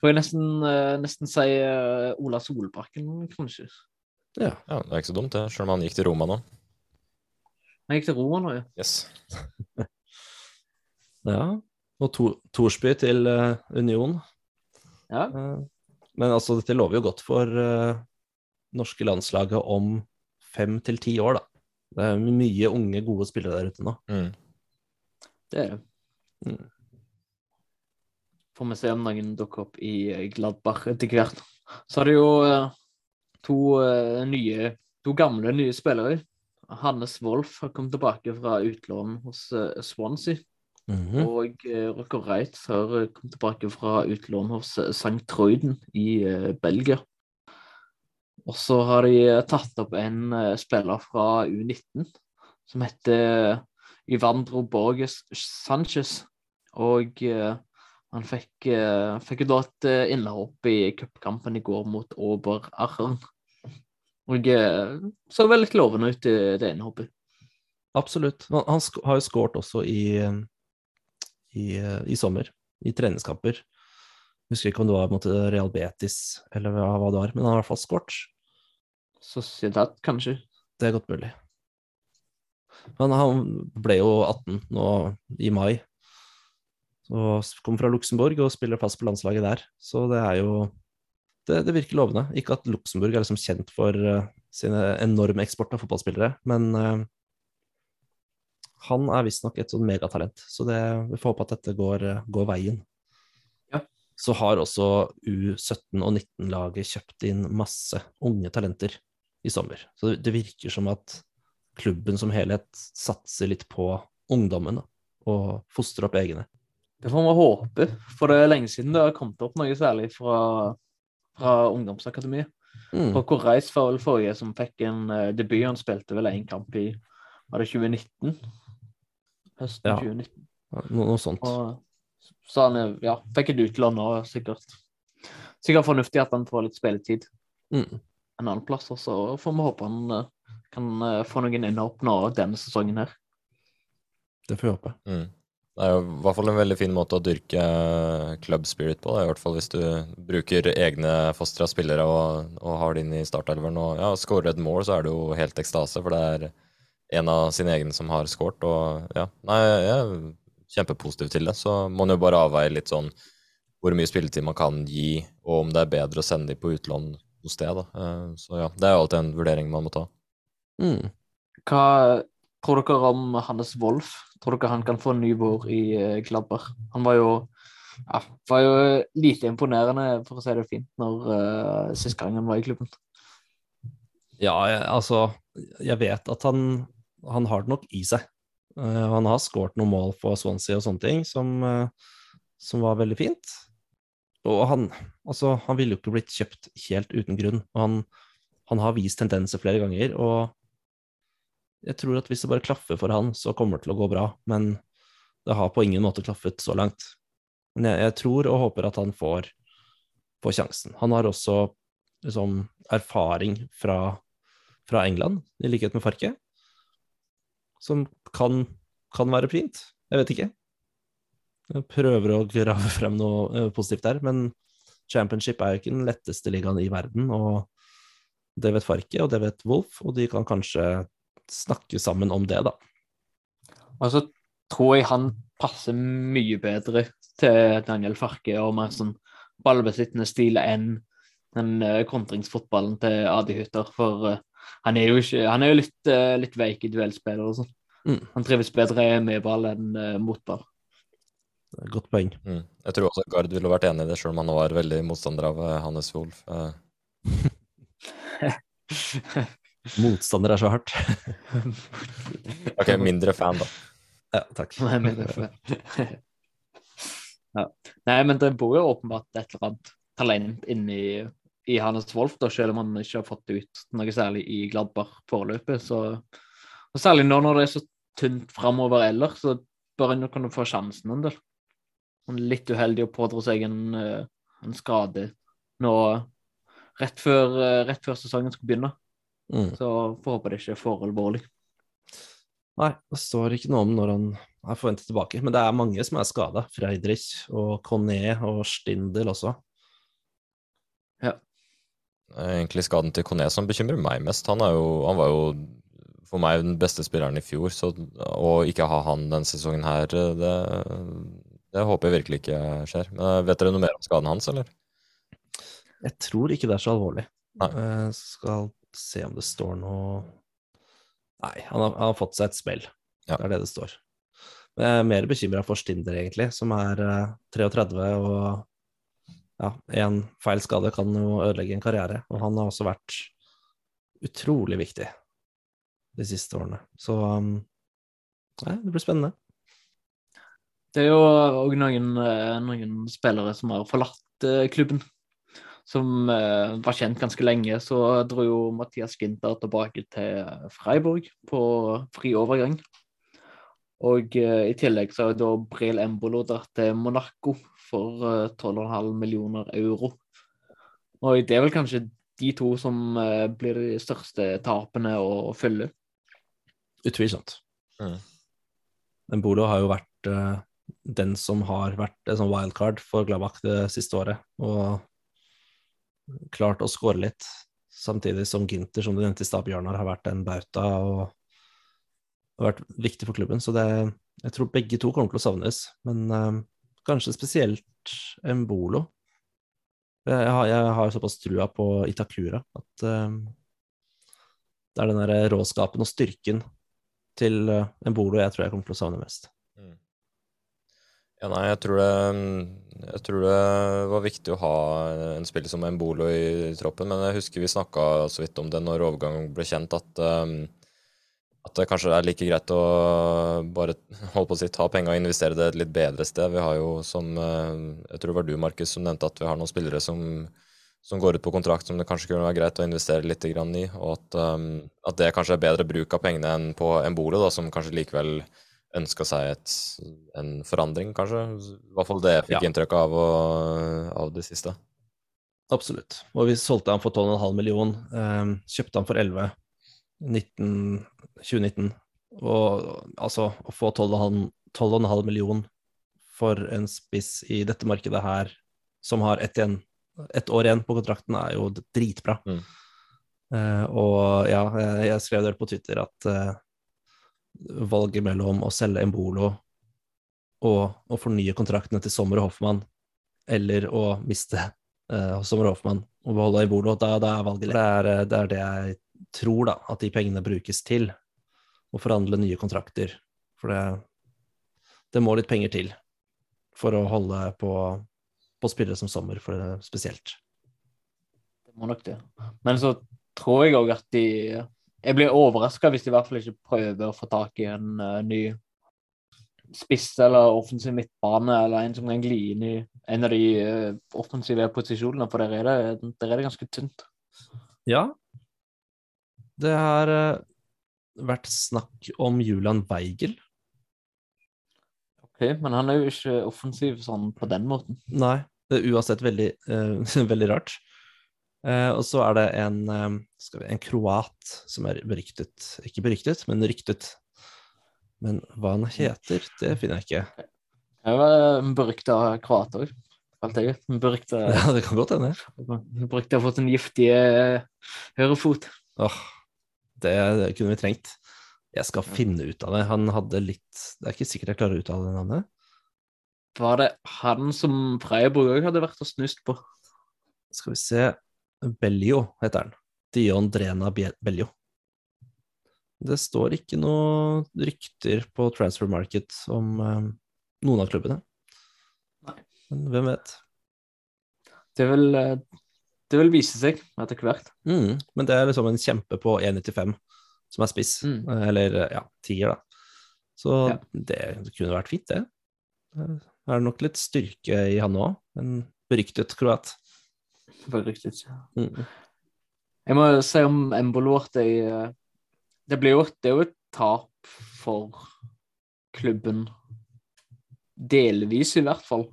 får jeg nesten, uh, nesten si uh, Ola Solbakken, kanskje. Ja. Ja, det er ikke så dumt, det, selv om han gikk til Roma nå. Han gikk til Roma nå, ja. Yes. ja. Og to, Torsby til uh, Union. ja. Uh, men altså, dette lover jo godt for uh, norske landslaget om fem til ti år, da. Det er mye unge, gode spillere der ute nå. Mm. Det er det. Mm. Får vi se om noen dukker opp i Gladbach etter hvert. Så har det jo eh, to eh, nye, to gamle nye spillere. Hannes Wolff har kommet tilbake fra utlån hos eh, Swansea. -hmm. Og uh, Rocker Wright har eh, kommet tilbake fra utlån hos St. Troiden i uh, Belgia. Og så har de eh, tatt opp en uh, spiller fra U19 som heter Ivandro Borges Sanchez. Og eh, han fikk, fikk da et innhopp i cupkampen i går mot Ober Arren. Og uh, så veldig lovende ut, i det ene hoppet. Absolutt. Han, har jo skåret også i, eh, i, eh, i sommer, i treningskamper. Husker ikke om det var mot Real Betis eller hva, det var, men han har i hvert fall skåret. Sociedad, kanskje. Det er godt mulig. Men han ble jo 18 nå i mai. Og kom fra Luxembourg og spiller fast på landslaget der. Så det er jo Det, det virker lovende. Ikke at Luxembourg er liksom kjent for uh, sine enorme eksport av fotballspillere, men uh, han er visstnok et sånn megatalent. Så det, vi får håpe at dette går, går veien. Ja. Så har også U17 og 19-laget kjøpt inn masse unge talenter i sommer. Så det, det virker som at klubben som helhet satser litt på ungdommen og fostrer opp egne. Det får man håpe, for det er lenge siden det har kommet opp noe særlig fra, fra ungdomsakademiet. Mm. hvor Reis var vel forrige som fikk en uh, debut. Han spilte vel én kamp i var det 2019? Høsten Ja. 2019. No, noe sånt. Og så han er- ja, fikk et utlån nå, sikkert. Sikkert fornuftig at han får litt spilletid Mm. en annen plass. Og så får vi håpe han uh, kan uh, få noen innhopp nå denne sesongen her. Det får vi håpe. Mm. Det er jo i hvert fall en veldig fin måte å dyrke eh, club spirit på. Da. I hvert fall hvis du bruker egne fostra spillere og, og har det inn i startelveren. Og ja, skårer et mål, så er det jo helt ekstase, for det er en av sine egne som har skåret. Og ja, nei, jeg er kjempepositiv til det. Så må man jo bare avveie litt sånn hvor mye spilletid man kan gi, og om det er bedre å sende de på utlån hos sted. Da. Eh, Så ja, det er jo alltid en vurdering man må ta. Mm. Hva tror dere om Hannes Wolff? Tror dere han kan få en ny vår i eh, Gladbach? Han var jo, ja, var jo lite imponerende, for å si det fint, når uh, sist gang han var i klubben. Ja, jeg, altså Jeg vet at han, han har det nok i seg. Uh, han har skåret noen mål for Swansea og sånne ting som, uh, som var veldig fint. Og han, altså, han ville jo ikke blitt kjøpt helt uten grunn. Og han, han har vist tendenser flere ganger, og jeg tror at hvis det bare klaffer for han, så kommer det til å gå bra. Men det har på ingen måte klaffet så langt. Men jeg, jeg tror og håper at han får, får sjansen. Han har også liksom, erfaring fra, fra England, i likhet med Farke, som kan, kan være fint. Jeg vet ikke. Jeg prøver å grave frem noe eh, positivt der, men Championship er jo ikke den letteste ligaen i verden, og det vet Farke, og det vet Wolf, og de kan kanskje snakke sammen om det, da. Og så tror jeg han passer mye bedre til Daniel Farke og mer sånn ballbesittende stil enn den uh, kontringsfotballen til Adi Hutter. For uh, han er jo ikke Han er jo litt, uh, litt veik i duellspillet og sånn. Mm. Han trives bedre med ball enn mot ball. Godt poeng. Mm. Jeg tror også Gard ville vært enig i det, sjøl om han var veldig motstander av Hannes Wolff. Motstander er så hardt. ok, mindre fan, da. Ja, takk. Nei, men, ja. Nei, men det bor jo åpenbart et eller annet talent inni i Hannes Wolff, da, selv om han ikke har fått ut noe særlig i Gladbach foreløpig. Så, og særlig nå når det er så tynt framover ellers, så bør han jo kunne få sjansen en del. Han er litt uheldig å pådra seg en, eh, en, skade nå rett før, eh, rett før sesongen skal begynne. Mm. Så får håpe det ikke er for alvorlig. Nei, det står ikke noe om når han er forventet tilbake. Men det er mange som er skada. Freidrich og Conné og Stindel også. Ja. Det er egentlig skaden til Conné som bekymrer meg mest. Han, jo, han, var jo for meg den beste spilleren i fjor, så å ikke ha han denne sesongen her, det, det håper jeg virkelig ikke skjer. Men vet dere noe mer om skaden hans, eller? Jeg tror ikke det er så alvorlig. Nei. Jeg skal se om det står noe Nei, han har, han har fått seg et smell. Ja. Det er det det står. Men jeg er mer bekymra for Stinder, egentlig, som er uh, 33 og ja, én feil skade kan jo ødelegge en karriere. Og han har også vært utrolig viktig de siste årene. Så um, nei, det blir spennende. Det er jo òg noen, eh, noen, spillere som har forlatt uh, klubben. Som uh, var kjent ganske lenge. Så dro jo Mathias Ginter tilbake til Freiburg på fri overgang. Og uh, i tillegg så har da Bril Embolo dratt til Monaco for 12,5 millioner euro. Og det er vel kanskje de to som blir de største tapene å følge. Utvilsomt. Mm. Embolo har jo vært den som har vært en sånn wildcard for Gladbach det siste året, og klart å skåre litt. Samtidig som Ginter, som du nevnte i stad, Bjørnar, har vært en bauta og har vært viktig for klubben. Så det, jeg tror begge to kommer til å savnes, men uh, kanskje spesielt Embolo. Jeg har, jeg har såpass trua på Itakura at uh, det er den der råskapen og styrken til uh, Embolo jeg tror jeg kommer til å savne mest. Mm. Ja, nei, jeg tror, det, jeg tror det var viktig å ha en spiller som Embolo i, i troppen, men jeg husker vi snakka så vidt om det når overgangen ble kjent, at, um, at det kanskje er like greit å bare holde på å si, ta penga og investere det et litt bedre sted. Vi har jo som Jeg tror det var du, Markus, som nevnte at vi har noen spillere som som går ut på kontrakt som det kanskje kunne være greit å investere litt i, og at, um, at, det kanskje er bedre bruk av pengene enn på Embolo, da, som kanskje likevel ønska seg et, en forandring, kanskje. I hvert fall det jeg fikk Ja. inntrykk av, av det siste. Absolutt. Og vi solgte han for 12,5 million, eh, kjøpte han for 11 19, 2019. Og altså, å få 12,5 12,5 million for en spiss i dette markedet her, som har ett ett år igjen på kontrakten, er jo dritbra. Mm. Eh, og ja, jeg, jeg skrev det på Twitter at eh, valget mellom å selge Embolo og å fornye kontraktene til Sommer og Hoffmann, eller å miste uh, Sommer og Hoffmann og beholde Embolo, da, da er valget lett. Det er, eh, det er det jeg tror, da, at de pengene brukes til. Å forhandle nye kontrakter. For det, det må litt penger til for å holde på, på spillere som Sommer, for det spesielt. Det må nok det. Men så tror jeg òg at de Jeg blir overraska hvis de i hvert fall ikke prøver å få tak i en uh, ny spiss eller offensiv midtbane, eller en som kan gli inn i en av de uh, offensive posisjonene, for der er det, der er det ganske tynt. Ja. Det har uh, vært snakk om Julian Weigel. Ok, Men han er jo ikke offensiv sånn på den måten. Nei, det er uansett veldig, veldig rart. Eh, og så er det en, eh, skal vi, en kroat som er beryktet Ikke beryktet, men ryktet. Men hva han heter, det finner jeg ikke. Det var en berykta kroat òg. falt jeg ut. Berykta Ja, det kan godt hende. Berykta fått en giftig hørefot. høyrefot. Åh, det, det kunne vi trengt. Jeg skal finne ut av det. Han hadde litt Det er ikke sikkert jeg klarer å uttale det navnet. Var det han som Freiburg òg hadde vært og snust på? Skal vi se Bellio heter han. Dion Drena Bellio. Det står ikke noe rykter på Transfer Market om eh, noen av klubbene. Nei. Men hvem vet? Det vil, eh, det vil vise seg etter hvert. Mm, men det er liksom en kjempe på 1,95 som er spiss. Mm. Eh, Eller ja, tier, da. Så Ja. det, det kunne vært fint, det. Det Er nok litt styrke i han òg. En beryktet kroat. Veldig riktig. Mm. Jeg må si om Embolo at jeg, eh, det, blir jo, det er jo et tap for klubben. Delvis, i hvert fall.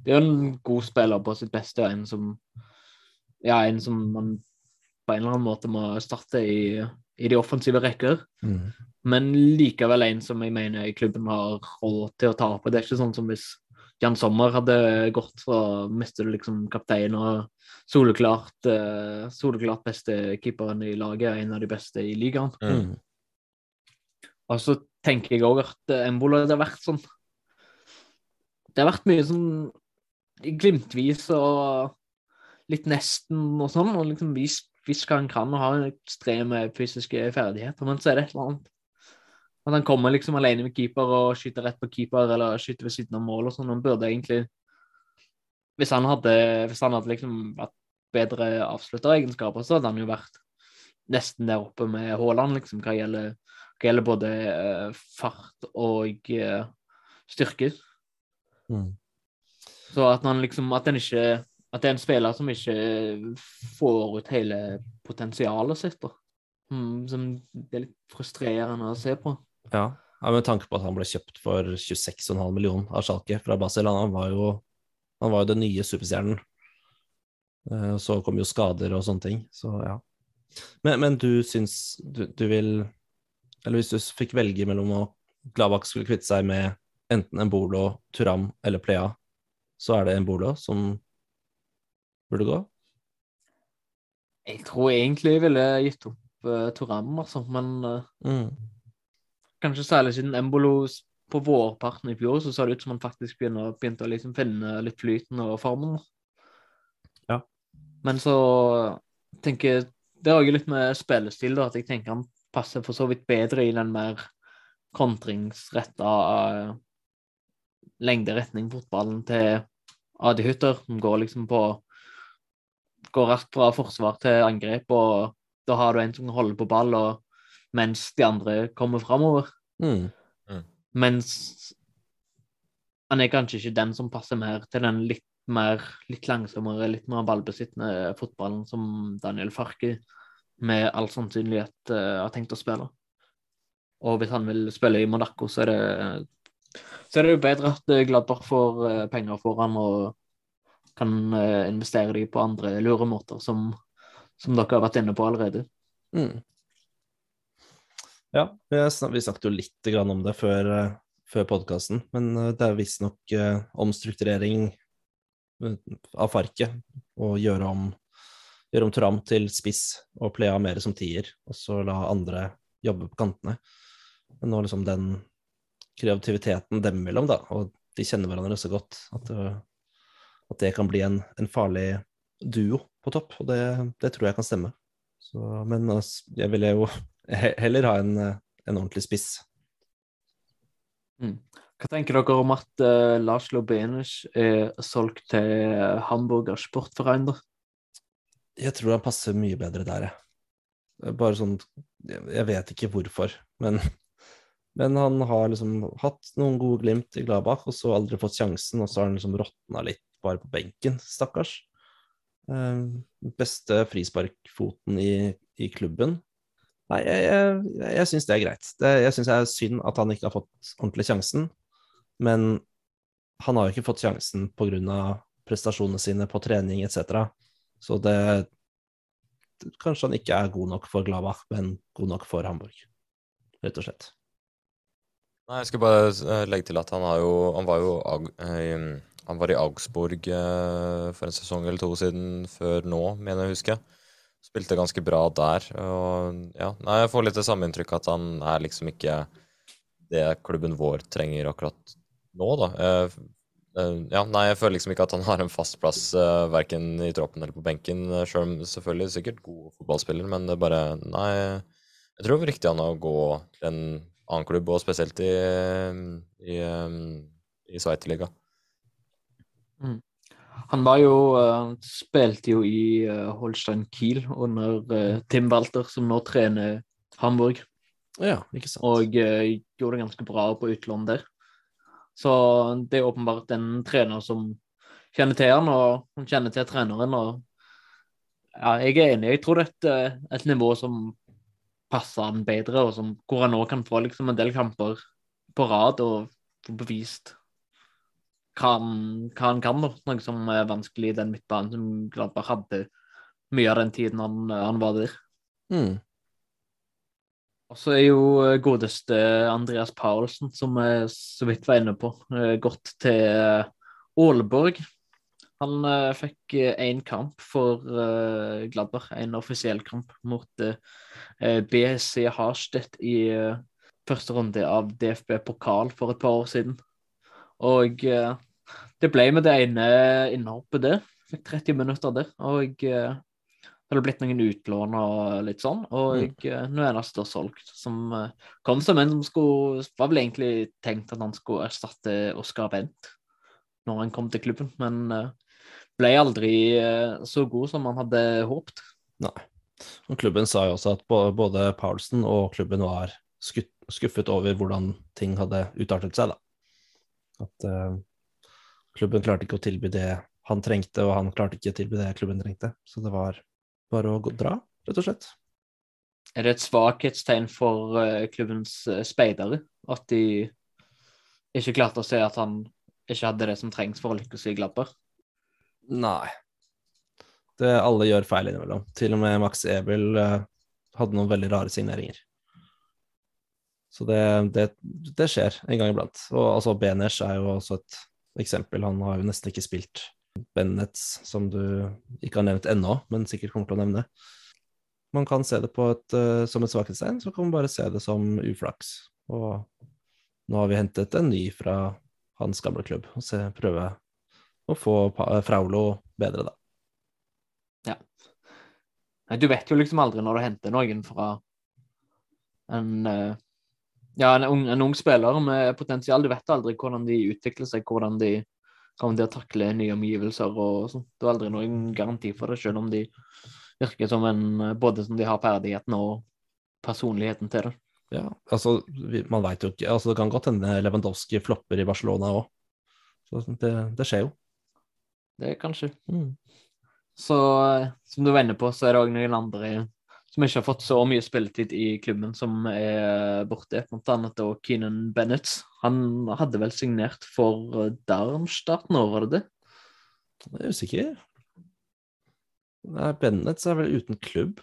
Det er jo en god spiller på sitt beste, en som Ja, en som man på en eller annen måte må starte i, i de offensive rekker. Mm. Men likevel en som jeg mener klubben har råd til å tape. Det er ikke sånn som hvis Jan Sommer hadde gått, fra å du liksom kaptein og soleklart, uh, soleklart beste keeperen i laget, en av de beste i ligaen. Mm. Og så tenker jeg òg at eh, Embolo det har vært sånn Det har vært mye sånn glimtvis og litt nesten og sånn, og liksom vist, vist hva han kan og har ekstreme fysiske ferdigheter, men så er det et eller annet At han kommer liksom alene med keeper og skyter rett på keeper eller skyter ved siden av mål og sånn. Han burde egentlig Hvis han hadde, hvis han hadde liksom vært bedre avslutteregenskaper, så hadde han jo vært nesten der oppe med Haaland, liksom, hva gjelder det gjelder både uh, fart og uh, styrke. Mm. Så at han liksom At en ikke At det er en spiller som ikke får ut hele potensialet sitt, da. Mm, som det er litt frustrerende å se på. Ja. ja, med tanke på at han ble kjøpt for 26,5 millioner av Schalke fra Basel. Han var jo, han var jo den nye superstjernen. Eh, Så kom jo skader og sånne ting, så ja. Men, men du syns du, du vil Eller hvis du fikk velge mellom å Gladbach skulle kvitte seg med enten Embolo, Turam eller Plea, så er det Embolo som burde gå? Jeg tror egentlig jeg ville gitt opp uh, Turam, altså, men uh, Mm. Kanskje særlig siden Embolo på vårparten i fjor, så så det ut som han faktisk begynner, begynte å liksom finne litt flyten og formen. Ja. Men så tenker jeg Det er også litt med spillestil, da, at jeg tenker han passer for så vidt bedre i den mer kontringsretta uh, lengderetning fotballen til Adi Hutter, som går liksom på Går raskt fra forsvar til angrep, og da har du en som kan holde på ball, og mens de andre kommer framover. Mm. Mens han er kanskje ikke den som passer mer til den litt mer, litt langsommere, litt mer ballbesittende fotballen som Daniel Farke med all sannsynlighet uh, har tenkt å spille. Og hvis han vil spille i Monaco, så er det, så er det jo bedre at Gladbach får eh, penger for han og kan eh, investere de på andre lure måter, som, som dere har vært inne på allerede. Mm. Ja, vi, snakket jo litt om det før, eh, før podkasten, men eh, det er visstnok uh, omstrukturering eh, av Farke og gjøre om, gjøre om Tram til spiss og Plea mer som tier, og så la andre jobbe på kantene. Men nå liksom den kreativiteten dem imellom, da, og de kjenner hverandre så godt, at, det, at det kan bli en, en farlig duo på topp, og det, det tror jeg kan stemme. Så, men altså, jeg ville jo heller ha en, eh, en ordentlig spiss. Mm. Hva tenker dere om at uh, Lars Lobenic er solgt til Hamburger Sportverein? Jeg tror han passer mye bedre der, jeg. Bare sånn Jeg vet ikke hvorfor, men, men han har liksom hatt noen gode glimt i Gladbach, og så aldri fått sjansen, og så har han liksom råtna litt bare på benken, stakkars. Eh, beste frisparkfoten i, i klubben. Nei, jeg, jeg, jeg syns det er greit. Det, jeg syns det er synd at han ikke har fått ordentlig sjansen, men han har jo ikke fått sjansen pga. prestasjonene sine på trening etc. Så det Kanskje han ikke er god nok for Gladbach, men god nok for Hamburg, rett og slett. Nei, jeg skulle bare eh, legge til at han, jo, han var jo eh, Han var i Augsburg eh, for en sesong eller to siden før nå, mener jeg å huske. Spilte ganske bra der. Og ja, nei, jeg får litt det samme inntrykket at han er liksom ikke det klubben vår trenger akkurat nå, da. Uh, uh, ja, nei, jeg føler liksom ikke at han har en fast plass uh, verken i troppen eller på benken. Sjøl om selvfølgelig sikkert god fotballspiller, men det er bare Nei, jeg tror det var riktig han å gå til en annen klubb, og spesielt i, i, i Sveiterliga. Mm. Han var jo uh, spilte jo i uh, Holstein Kiel under uh, Tim Walter, som nå trener Hamburg. Ja, ikke sant. Og gjorde det ganske bra på utlån der. Så det er åpenbart en trener som kjenner til han, og han kjenner til treneren. og ja, Jeg er enig. Jeg tror det er et, et nivå som passer han bedre, og som, hvor han nå kan få liksom, en del kamper på rad og få bevist hva han, han kan. Noe som er vanskelig i den midtbanen som Gladbach hadde mye av den tiden han, han var der. Mm. Og så er jo eh, godeste Andreas Paulsen, som jeg så vidt var inne på, eh, gått til Åleborg. Han uh, fikk én kamp for Gladbach, en offisiell kamp mot BSC Harstedt i første runde av DFB pokal for et par år siden. Og det ble med det ene innhoppet der. Fikk 30 minutter der. Og uh, det hadde blitt noen utlån og litt sånn. Og mm. uh, nå er det solgt. Som uh, kom som en som skulle Var vel egentlig tenkt at han skulle erstatte Oskar Bent når han kom til klubben, men ble aldri så god som han hadde håpet. Nei. Og klubben sa jo også at både Paulsen og klubben var skuffet over hvordan ting hadde utartet seg, da. At klubben klarte ikke å tilby det han trengte, og han klarte ikke å tilby det klubben trengte. Så det var bare å dra, rett og slett. Er det et svakhetstegn for uh, klubbens uh, speidere at de ikke klarte å se at han ikke hadde det som trengs for å lykkes i glabber? Nei. Det alle gjør feil innimellom. Til og med Max Ebel uh, hadde noen veldig rare signeringer. Så det, det, det, skjer en gang iblant. Og altså, Benesh er jo også et eksempel. Han har jo nesten ikke spilt Bennets, som du ikke har nevnt ennå, men sikkert kommer til å nevne. Man kan se det et, uh, som et svakhetstegn, så kan man bare se det som uflaks. Og nå har vi hentet en ny fra hans gamle klubb, og se, prøve å få Fraulo bedre, da. Ja. Du vet jo liksom aldri når du henter noen fra en uh ja, en ung, en ung, spiller med potensial. Du vet aldri hvordan de utvikler seg, hvordan de kommer til å takle nye omgivelser og sånt. Du har aldri noen garanti for det, selv om de virker som en Både som de har ferdighetene og personligheten til det. Ja, altså, man veit jo ikke altså Det kan godt hende Lewandowski flopper i Barcelona òg. Det, det, skjer jo. Det kanskje. Mm. Så som du inne på, så er det òg noen andre som ikke har fått så mye spilletid i klubben, som er borte. Blant annet da Keenan Bennett. Han hadde vel signert for Darmstadt nå, var det det? Jeg er usikker. Nei, Bennett er vel uten klubb?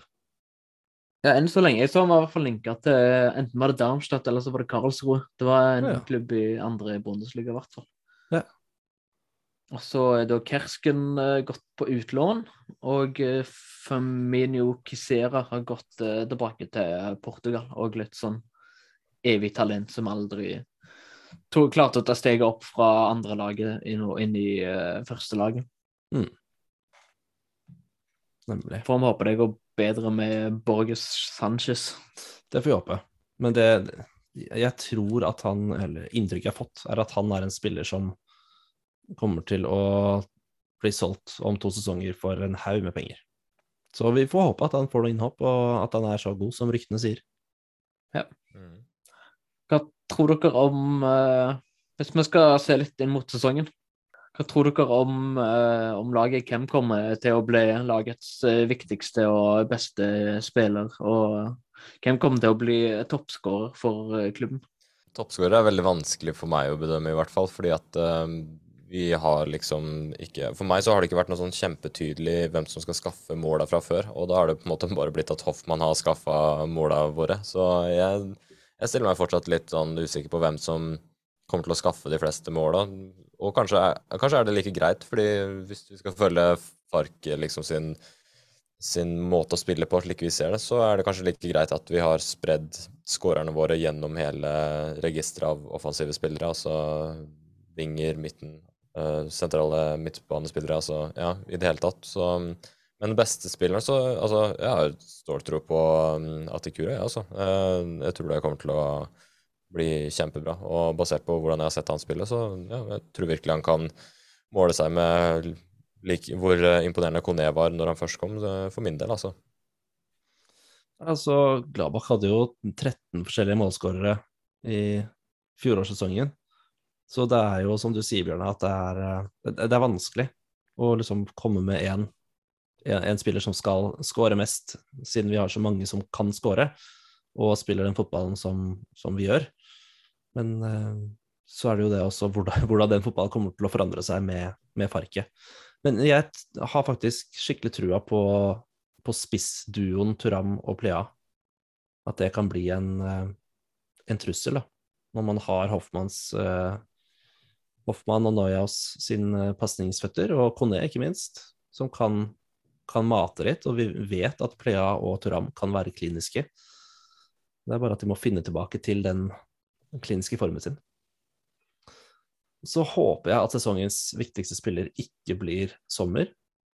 Ja, enn så lenge. Jeg så han var i hvert fall linka til enten var det Darmstadt eller så var det Karlsruhe. Det var en ja. klubb i andre Bundesliga, i hvert fall. Og så er da Kersken uh, gått på utlån, og uh, Firmino Kisera har gått uh, tilbake til Portugal. Og litt sånn evig talent som aldri tog, klarte å ta steget opp fra andre laget inn, inn i uh, første laget. Mm. Nemlig. Får vi håpe det går bedre med Borges Sanchez. Det får vi håpe. Men det jeg tror at han, eller inntrykket jeg har fått, er at han er en spiller som kommer til å bli solgt om to sesonger for en haug med penger. Så vi får håpe at han får noe innhopp, og at han er så god som ryktene sier. Ja. Mm. Hva tror dere om eh, Hvis vi skal se litt inn mot sesongen, hva tror dere om, eh, om laget? Hvem kommer til å bli lagets uh, viktigste og beste spiller? Og hvem kommer til å bli toppskårer for klubben? Toppskårer er veldig vanskelig for meg å bedømme, i hvert fall. fordi at vi har liksom ikke For meg så har det ikke vært noe sånn kjempetydelig hvem som skal skaffe måla fra før. Og da har det på en måte bare blitt at Hoffmann har skaffa måla våre. Så jeg, jeg, stiller meg fortsatt litt sånn usikker på hvem som kommer til å skaffe de fleste måla. og kanskje er, kanskje er, det like greit, fordi hvis vi skal følge Fark liksom sin, sin måte å spille på slik vi ser det, så er det kanskje like greit at vi har spredd skårerne våre gjennom hele registeret av offensive spillere. Altså vinger, midten, uh, sentrale midtbanespillere. Altså ja, i det hele tatt. Så men beste spilleren, så altså, jeg har ståltro på um, Atikure, jeg, altså. Uh, jeg tror det kommer til å bli kjempebra. Og basert på hvordan jeg har sett han spille, så ja, jeg tror virkelig han kan måle seg med like, hvor imponerende Kone var når han først kom, for min del, altså. Altså, Gladbach hadde jo 13 forskjellige målskårere i fjorårssesongen. Så det er jo, som du sier, Bjørne, at det er, eh, det er vanskelig å liksom komme med én en spiller som skal skåre mest, siden vi har så mange som kan skåre, og spiller den fotballen som, som vi gjør. Men eh, så er det jo det også hvordan, hvordan, den fotballen kommer til å forandre seg med, med Farke. Men jeg har faktisk skikkelig trua på, på spissduoen Turam og Plea. At det kan bli en, eh, en trussel, da. Når man har Hoffmanns uh, Hoffmann og Neuhaus sin pasningsføtter, og Kone ikke minst, som kan kan mate litt, og vi vet at Plea og Turam kan være kliniske. Det er bare at de må finne tilbake til den kliniske formen sin. Så håper jeg at sesongens viktigste spiller ikke blir Sommer,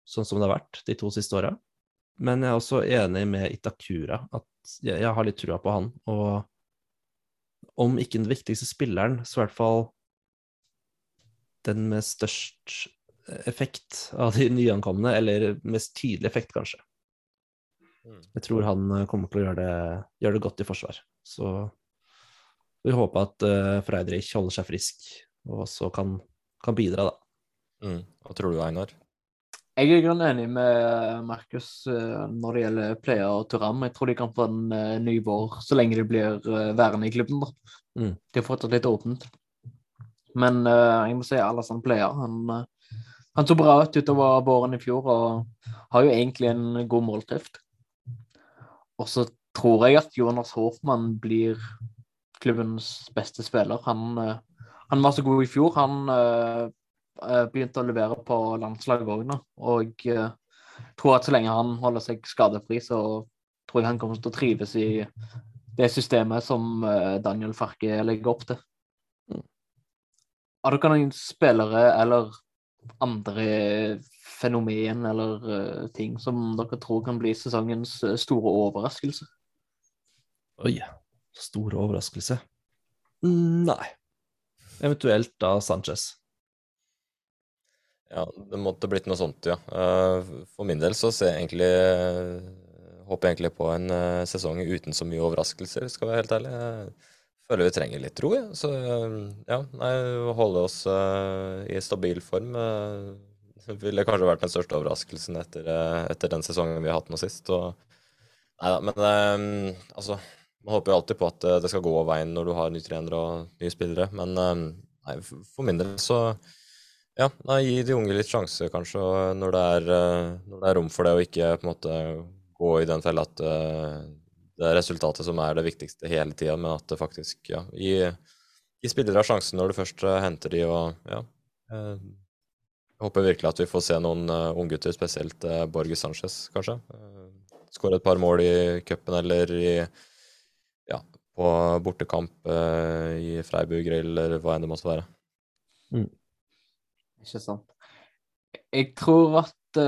sånn som det har vært de to siste åra. Men jeg er også enig med Itakura, at jeg, jeg har litt trua på han. Og om ikke den viktigste spilleren, så i hvert fall den med størst effekt av de nyankomne, eller mest tydelig effekt, kanskje. Mm. Jeg tror han eh, kommer til å gjøre det, gjøre det godt i forsvar. Så vi håper at uh, Freidrich holder seg frisk og også kan, kan bidra, da. Mm. Hva tror du, Einar? Jeg er grunn enig med Markus uh, når det gjelder Plea og Turam. Jeg tror de kan få en ny vår så lenge de blir værende i klubben. da. Mm. De har fortsatt litt åpent. Men jeg må si Alassane Player. han han så bra ut utover våren i fjor og har jo egentlig en god målteft. Og så tror jeg at Jonas Hoffmann blir klubbens beste spiller. Han, uh, han var så god i fjor. Han uh, begynte å levere på landslaget òg nå. Og uh, tror at så lenge han holder seg skadefri, så tror jeg han kommer til å trives i det systemet som uh, Daniel Farke legger opp til. Har dere noen spillere eller andre fenomen eller uh, ting som dere tror kan bli sesongens uh, store overraskelse? Oi, store overraskelse? Mm, nei. Eventuelt da Sanchez. Ja, det måtte blitt noe sånt, ja. Uh, for min del så ser jeg egentlig Håper jeg egentlig på en sesong uten så mye overraskelser, skal være helt ærlig. Føler vi trenger litt ro, ja. Så ja, nei, holde oss uh, i stabil form uh, ville kanskje vært den største overraskelsen etter, uh, etter, den sesongen vi har hatt nå sist. Og, nei da, men um, altså Man håper jo alltid på at det skal gå veien når du har nye trenere og nye spillere, men um, nei, for min del så ja, nei, gi de unge litt sjanse, kanskje, når det, er, når det er rom for det, og ikke på en måte gå i den fella at det er resultatet som er det viktigste hele tida, men at det faktisk ja, gir, gir spillere sjansen når du først uh, henter de, og ja. Jeg håper virkelig at vi får se noen uh, unggutter, spesielt uh, Borges Sanchez, kanskje. Uh, Skåre et par mål i cupen eller i ja, på bortekamp uh, i Freiburg eller hva enn det måtte være. Mm. Ikke sant. Jeg tror at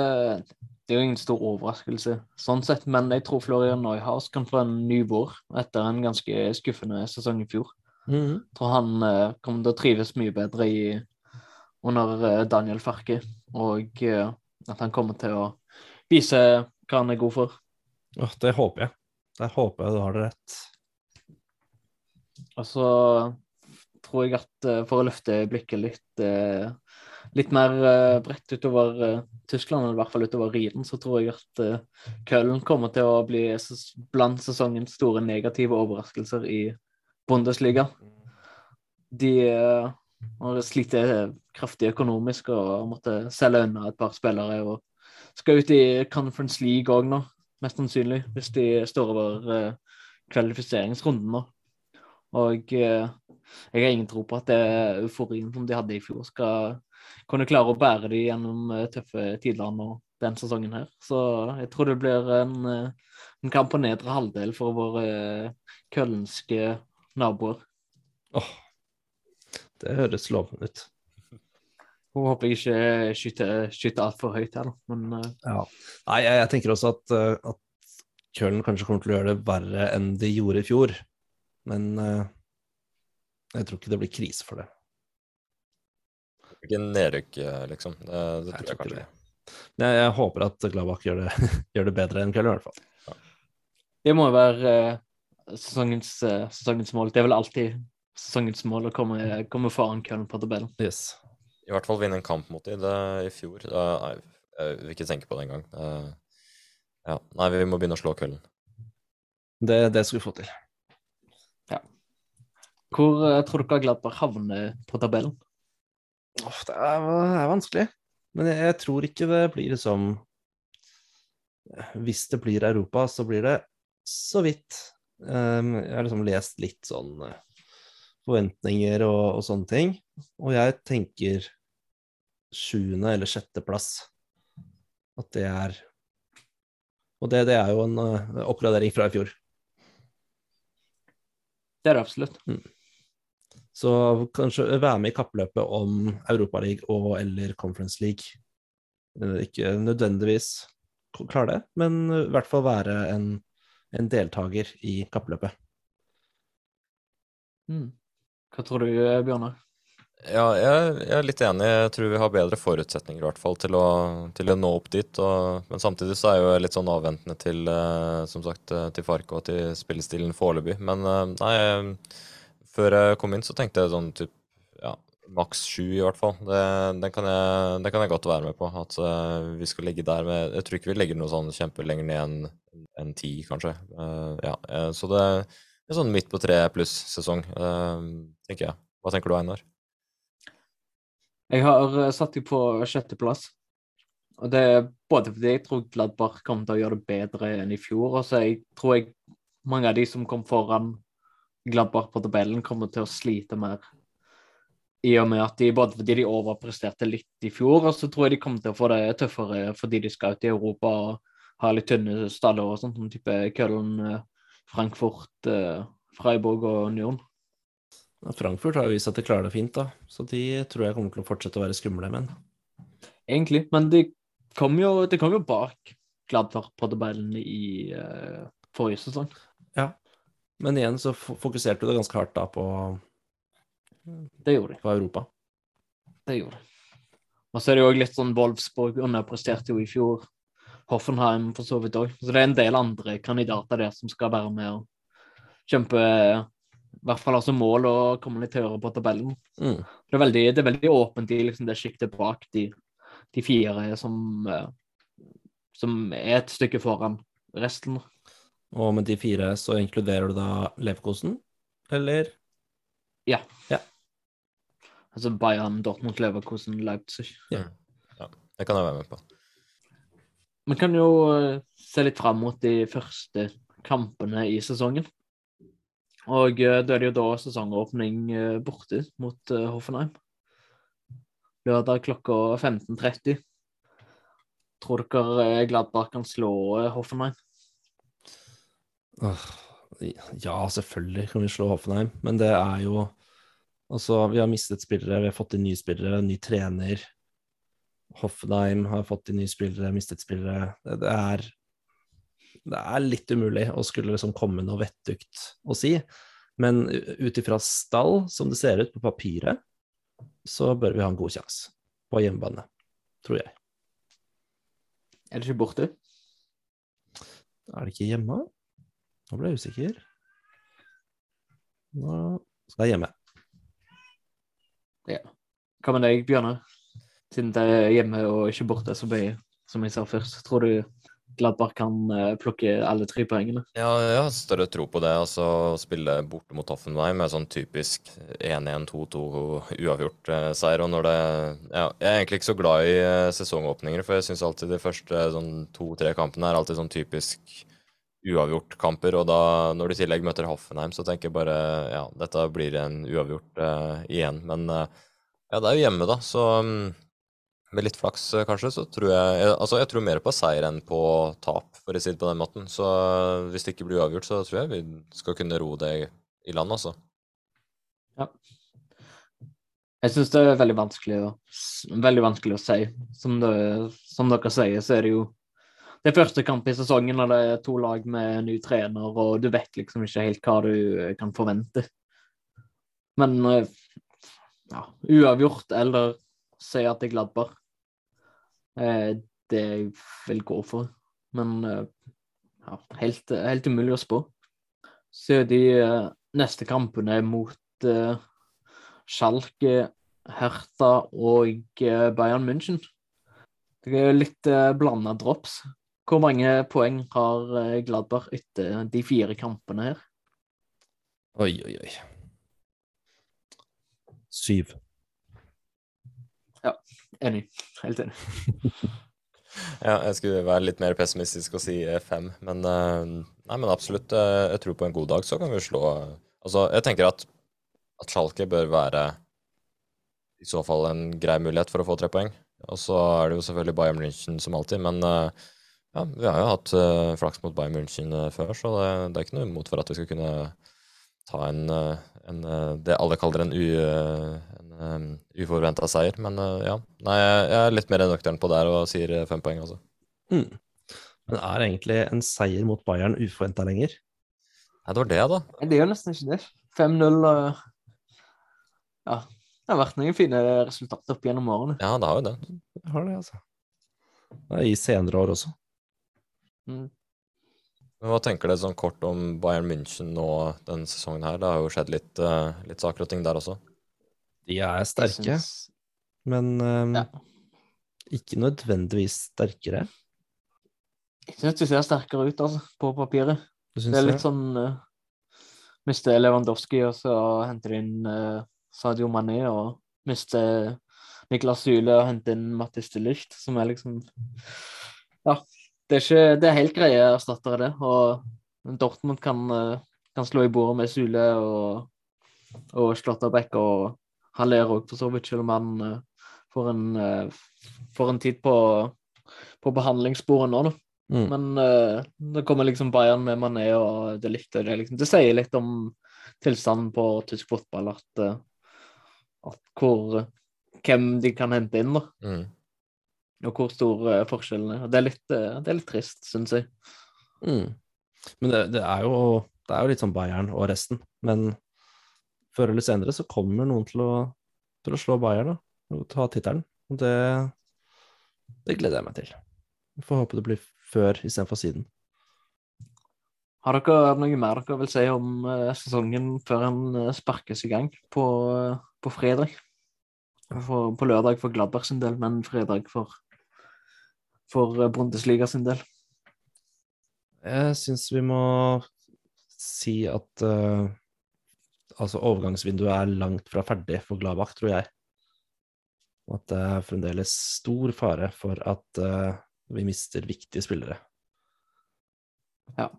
det er jo ingen stor overraskelse, sånn sett, men jeg tror Florian Neuhaus kan få en ny vår etter en ganske skuffende sesong i fjor. Mm -hmm. Jeg tror han uh, kommer til å trives mye bedre i, under uh, Daniel Farke, og uh, at han kommer til å vise hva han er god for. Oh, det håper jeg. Det håper jeg du har det rett. Og så tror jeg at for å løfte blikket litt litt mer uh, bredt utover uh, Tyskland, eller i hvert fall utover Riden, så tror jeg at uh, Köln kommer til å bli blant sesongens store negative overraskelser i Bundesliga. De uh, har slitt kraftig økonomisk og måtte selge unna et par spillere. og Skal ut i Conference League òg nå, mest sannsynlig, hvis de står over uh, kvalifiseringsrunden nå. Og jeg har ingen tro på at det euforien som de hadde i fjor, skal kunne klare å bære de gjennom eh, tøffe tider nå den sesongen her. Så jeg tror det blir en, eh, en kamp på nedre halvdel for våre eh, køllenske naboer. Åh, det høres lovende ut. Hun håper jeg ikke skyter, skyter altfor høyt her. Men uh... Ja. Nei, jeg, jeg tenker også at, at Köln kanskje kommer til å gjøre det verre enn de gjorde i fjor. Men uh, jeg tror ikke det blir krise for det. Ikke nedrykk, eh, liksom. Det, det tror jeg tror ikke kanskje. det. Jeg, jeg håper at Gladbach gjør det, gjør det bedre enn Köln, i hvert fall. det må jo være eh, sesongens, eh, sesongens mål. Det er vel alltid sesongens mål å komme, komme foran Köln på tabellen. Yes. I hvert fall vinne en kamp mot dem. I fjor det, Nei, jeg vil ikke tenke på det engang. Eh, Ja. Nei, vi må begynne å slå køllen. Det, det skal vi få til. Hvor eh, tror dere Gladbach havner på tabellen? Åh, det, er, det er vanskelig. Men jeg, jeg tror ikke det blir liksom Hvis det blir Europa, så blir det så vidt. Um, jeg har liksom lest litt sånn eh, forventninger og, og sånne ting. Og jeg tenker sjuende- eller sjetteplass. At det er Og det, det er jo en uh, oppgradering fra i fjor. Det er det absolutt. Så kanskje være med i kappløpet om Europaliga og eller Conference League. Eh, Ikke nødvendigvis klare det, men i hvert fall være en, en deltaker i kappløpet. Mm. Hva tror du, Bjørnar? Ja, jeg, jeg er litt enig. Jeg tror vi har bedre forutsetninger i hvert fall til å, til å nå opp dit. Og, men samtidig så er jeg jo litt sånn avventende til eh, som sagt, eh, til Farke og til spillestilen foreløpig. Men eh, nei, eh, før jeg kom inn så tenkte jeg sånn typ ja, maks sju i hvert fall. Det, den, kan jeg, det, kan jeg godt være med på. At uh, vi skal ligge der med Jeg tror ikke vi legger noe sånn kjempelenger ned enn enn ti, kanskje. Uh, ja, eh, så det er sånn midt på tre pluss-sesong, tenker jeg. Hva tenker du, Einar? Jeg har satt dem på sjetteplass. Og det er både fordi jeg tror Gladbach kommer til å gjøre det bedre enn i fjor, og så jeg tror jeg mange av de som kom foran Gladbach på tabellen, kommer til å slite mer. I og med at de, Både fordi de overpresterte litt i fjor, og så tror jeg de kommer til å få det tøffere fordi de skal ut i Europa og ha litt tynne staller og sånt, som type Köln, eh, Frankfurt, eh, Freiburg og Union. Frankfurt har jo vist at de klarer det fint, da. Så de tror jeg kommer til å fortsette å være skumle, men egentlig. Men de kom jo, de kom jo bak Gladfart på tabellen i uh, forrige sesong. Men igjen så fokuserte du det ganske hardt da på, Det gjorde de. på Europa. Det gjorde de. Og så er det jo òg litt sånn Wolfsburg underpresterte jo i fjor. Hoffenheim for så vidt òg. Så det er en del andre kandidater der som skal være med og kjempe I hvert fall ha som mål å komme litt høyere på tabellen. Mm. Det er veldig, det er veldig åpent i liksom det sjiktet bak de, de fire som, eh, som er et stykke foran resten. Og med de fire så inkluderer du da Leverkosen, eller? Ja. Ja. Altså Bayern, Dortmund, Leverkusen, Leipzig. Det kan jeg være med på. Vi kan jo eh, se litt fram mot de første kampene i sesongen. Og eh, da er det jo da sesongåpning eh, borte mot Hoffenheim. Lørdag klokka 15.30. Tror dere Gladbach kan slå Hoffenheim? Ja, selvfølgelig kan vi slå Hoffenheim, men det er jo Altså, vi har mistet spillere, vi har fått inn nye spillere, ny trener. Hoffenheim har fått inn nye spillere, mistet spillere. Det, det er Det er litt umulig å skulle liksom komme noe vettugt å si. Men ut ifra stall, som det ser ut på papiret, så bør vi ha en god sjanse på hjemmebane, tror jeg. Er det ikke borte? Er det ikke hjemme? Nå ble jeg usikker. Nå skal jeg hjemme. Hva med deg, Bjørne? Siden det er hjemme og ikke borte, så mye, som jeg sa først. Tror du Gladbach kan eh, plukke alle tre poengene? Ja, jeg har større tro på det. altså Å spille borte mot Hoffenheim med sånn typisk 1-1-2-2 uavgjort-seier. og når det, ja, Jeg er egentlig ikke så glad i eh, sesongåpninger, for jeg syns alltid de første sånn to-tre kampene er alltid sånn typisk uavgjort-kamper. Og da, når du i tillegg møter Hoffenheim, så tenker jeg bare ja, dette blir en uavgjort uh, igjen. Men uh, ja, det er jo hjemme, da, så um, med litt flaks kanskje, så tror jeg, jeg Altså, jeg tror mer på seier enn på tap, for å si det på den måten. Så hvis det ikke blir uavgjort, så tror jeg vi skal kunne ro det i land, altså. Ja. Jeg syns det er veldig vanskelig, å, veldig vanskelig å si. Som, det, som, dere sier, så er det jo det er første kamp i sesongen når det er to lag med ny trener, og du vet liksom ikke helt hva du kan forvente. Men eh, ja, uavgjort eller seier til Gladbar, glabber. det jeg vil gå for. Men eh, ja, helt, helt umulig å spå. Så er de neste kampene mot Schalke, Hertha og eh, Bayern München. Det er litt uh, eh, blanda drops. Hvor mange poeng har uh, Gladbach etter de fire kampene her? Oi, oi, oi. Syv. Ja, enig. Helt enig. ja, jeg skulle være litt mer pessimistisk og si fem, men, uh, nei, men absolutt. jeg tror på en god dag så kan vi slå Altså, jeg tenker at at Schalke bør være i så fall en grei mulighet for å få tre poeng. Og så er det jo selvfølgelig Bayern München som alltid, men uh, ja, vi har jo hatt uh, flaks mot Bayern München uh, før, så det, det, er ikke noe imot for at vi skal kunne ta en, en det alle kaller en, u, en uforventa seier. Men ja, nei, jeg er litt mer nøktern på der og sier fem poeng, altså. Mm. Men er egentlig en seier mot Bayern uforventa lenger? Nei, det var det, da. Det er jo nesten ikke det. 5-0 og ja, det har vært noen fine resultater opp gjennom årene. Ja, det har jo det. Det har det, altså. Det er I senere år også. Mm. Men Hva tenker dere sånn kort om Bayern München nå denne sesongen her? Det har jo skjedd litt, uh, litt saker og ting der også. De er sterke, synes... men um, ja. ikke nødvendigvis sterkere. Jeg syns de ser sterkere ut, altså, på papiret. Det er litt det? sånn uh, Mister Lewandowski, og så henter de inn uh, Sadio Mané og mister Niklas Syle og henter inn Mattis de Licht, som er liksom Ja, det er, ikke, det er helt greie erstattere, det. Og Dortmund kan, kan slå i bordet med Sule og, og Slåtterbekk, og Haller òg, for så vidt, selv om han uh, får, en, uh, får en tid på, på behandlingsbordet nå, da. Mm. Men uh, det kommer liksom Bayern med Mané og det likte det. Liksom. Det sier litt om tilstanden på tysk fotball at at hvor, hvem de kan hente inn, da. Mm. Og hvor stor uh, forskjellen er. Det er litt, uh, det er litt trist, syns jeg. Mm. Men det, det, er jo, det, er jo, litt sånn Bayern og resten. Men før eller senere så kommer noen til å, til å slå Bayern da, og ta tittelen. Og det, det gleder jeg meg til. Vi får håpe det blir før istedenfor siden. Har dere noe mer dere vil si om uh, sesongen før den sparkes i gang på på fredag. For, på lørdag for Gladbergs sin del, men fredag for, for eh, Bundesliga sin del. Jeg syns vi må si at uh, altså overgangsvinduet er langt fra ferdig for Gladbach, tror jeg. Og at det er fremdeles stor fare for at uh, vi mister viktige spillere. Ja.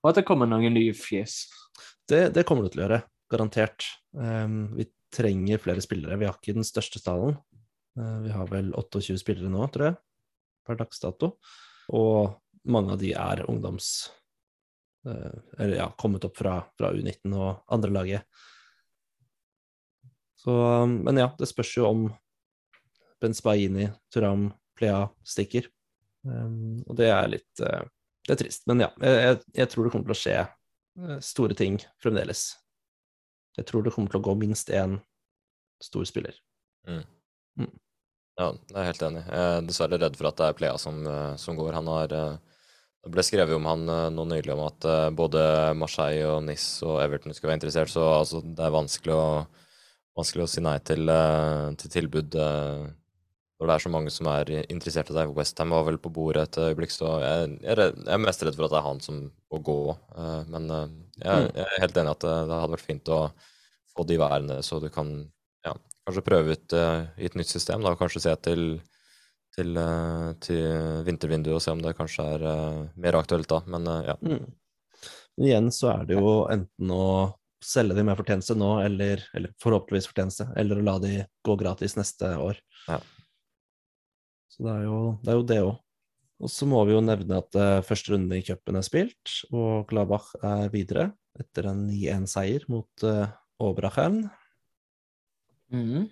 Og at det kommer noen nye fjes. Det, det kommer det til å gjøre, garantert. Um, vi trenger flere spillere. Vi har ikke den største stallen. Uh, vi har vel 28 spillere nå, tror jeg, per dags dato. Og mange av de er ungdoms... Eh, eller ja, kommet opp fra, fra U19 og andre laget. Så, men ja, det spørs jo om Benzbaini, Turam, Plea stikker. Um, og det er litt uh, Det er trist. Men ja, jeg, jeg, tror det kommer til å skje store ting fremdeles jeg tror det kommer til å gå minst én stor spiller. Mm. Mm. Ja, jeg er helt enig. Jeg er dessverre redd for at det er Plea som, eh, som går. Han har eh, Det ble skrevet om han eh, nå nylig om at både Marseille og Nis og Everton skulle være interessert, så altså, det er vanskelig å, vanskelig å si nei til, til tilbud når det er så mange som er interessert i deg. Westham var vel på bordet et øyeblikk, så jeg, jeg, er mest redd for at det er han som må gå. Men jeg, mm. jeg er helt enig i at det, det hadde vært fint å få de værende, så du kan ja, kanskje prøve ut uh, i et nytt system. da, Kanskje se til, til, eh, til vintervinduet og se om det kanskje er eh, mer aktuelt da. Men eh, ja. Mm. Men igjen så er det jo enten å selge de med fortjeneste nå, eller, eller forhåpentligvis fortjeneste, eller å la de gå gratis neste år. Ja. Så det er jo det, er jo det òg. Og så må vi jo nevne at uh, første runde i cupen er spilt, og Gladbach er videre etter en 9-1-seier mot uh, Oberachern. Mhm.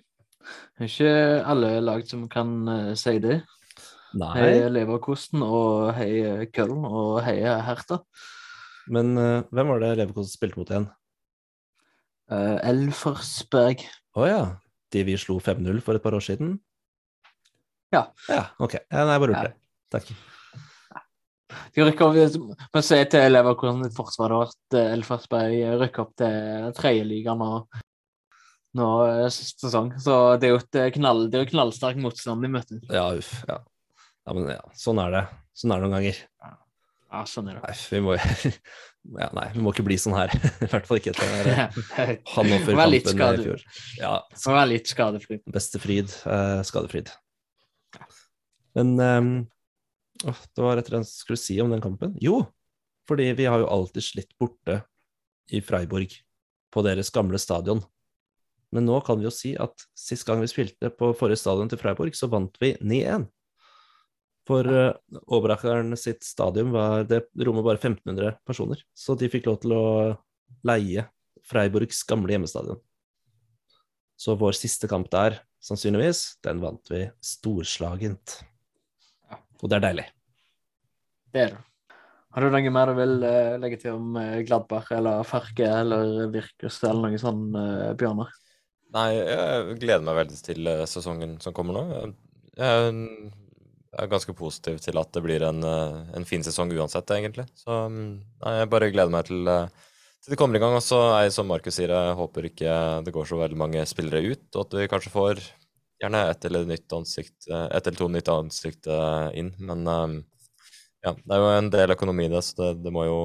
Det er ikke alle lag som kan uh, si det. Nei, Hei Leverkosten og hei Køllen og hei Hertha. men uh, hvem var det Leverkosten spilte mot igjen? Uh, Elfersberg. Å ja, de vi slo 5-0 for et par år siden? Ja. Ja, ok. Ja, nei, jeg bare Ja. lurte. Takk. De rykker opp, Men si til Leverkosten forsvar at eh, Elfersberg rykker opp til tredjeligaen nå, nå eh, sesong. Så det er jo et eh, knall, det er knallsterk motstand de møter. Ja, uff. Ja. ja, men ja, sånn er det. Sånn er det noen ganger. Ja, sånn er det. Nei, vi må ja, Nei, vi må ikke bli sånn her. I hvert fall ikke etter Vær Hannover-kampen i fjor. Ja, Vær litt skadefri. beste fryd, eh, skadefryd. Men um, åh, det var et eller annet jeg skulle si om den kampen. Jo, fordi vi har jo alltid slitt borte i Freiburg, på deres gamle stadion. Men nå kan vi jo si at sist gang vi spilte på forrige stadion til Freiburg, så vant vi 9-1. For uh, Oberachern sitt stadion var det rommet bare 1500 personer, så de fikk lov til å leie Freiburgs gamle hjemmestadion. Så vår siste kamp der, sannsynligvis, den vant vi storslagent. Og det er deilig. Det er det. Har du noe mer du vil eh, legge til om eh, Gladbach eller Farke eller Virkus eller noe sånt, Bjørnar? Nei, jeg gleder meg veldig til eh, sesongen som kommer nå. Jeg- er ganske positiv til at det blir en, eh, en fin sesong uansett, egentlig. Så mm, nei, jeg bare gleder meg til, eh, til det kommer i gang. Og så er jeg som Markus sier, jeg håper ikke det går så veldig mange spillere ut, og at vi kanskje får gjerne ett eller, nytt eller to nytt ansikt inn. Men ja, det er jo en del økonomi i det, så det, det må jo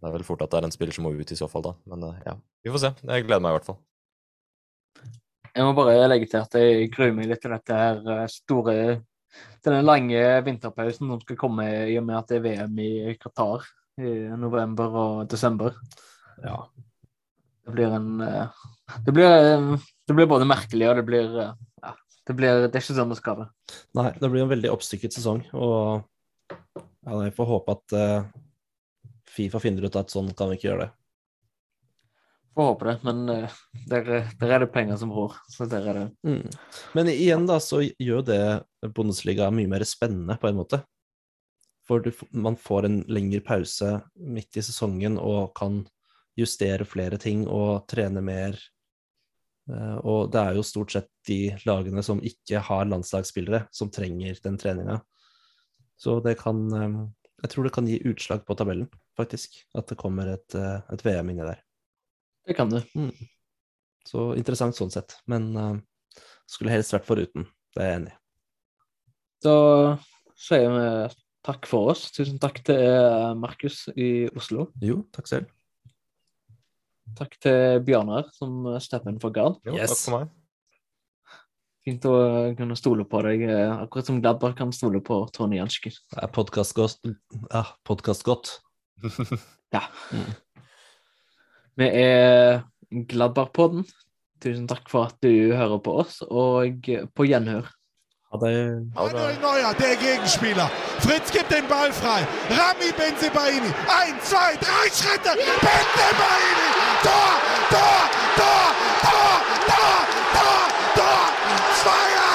Det er vel fort at det er en spiller som må ut i så fall, da. Men ja, vi får se. Jeg gleder meg i hvert fall. Jeg må bare legge til at jeg gruer meg litt til dette her eh, store Til den lange vinterpausen som skal komme i og med at det er VM i Qatar i november og desember. Ja. Det blir en eh, Det blir, eh, det blir både merkelig og det blir ja, det, blir, det er ikke sånn det skal være. Nei, det blir en veldig oppstykket sesong, og ja, jeg får håpe at Fifa finner ut at sånn kan vi ikke gjøre det. Får håpe det, men uh, der, der er det penger som rår. Så der er det Mm. Men igjen da, så gjør det Bundesliga mye mer spennende på en måte. For du, man får en lengre pause midt i sesongen og kan justere flere ting og trene mer. Eh, Og det er jo stort sett de lagene som ikke har landslagsspillere, som trenger den treninga. Så det kan eh, Jeg tror det kan gi utslag på tabellen, faktisk. At det kommer et, eh, et VM inni der. Det kan du. Så interessant sånn sett. Men uh, skulle helst vært foruten. Det er jeg enig i. Da sier vi takk for oss. Tusen takk til eh, Markus i Oslo. Jo, takk selv. Takk til Bjørnar som stepper inn for Gard. Jo, Yes. takk for meg. Fint å kunne stole på deg, eh, akkurat som Gladbar kan stole på Tony Janski. Det er podkastgodt. Ja, podkastgodt. Ja. Vi er Gladbar-podden. Tusen takk for at du hører på oss, og på gjenhør. Manuel Neuer, der Gegenspieler. Fritz gibt den Ball frei. Rami Benzebaini. Eins, zwei, drei Schritte. Benzebaini. Tor, Tor, Tor, Tor, Tor, Tor. Tor. Zweier.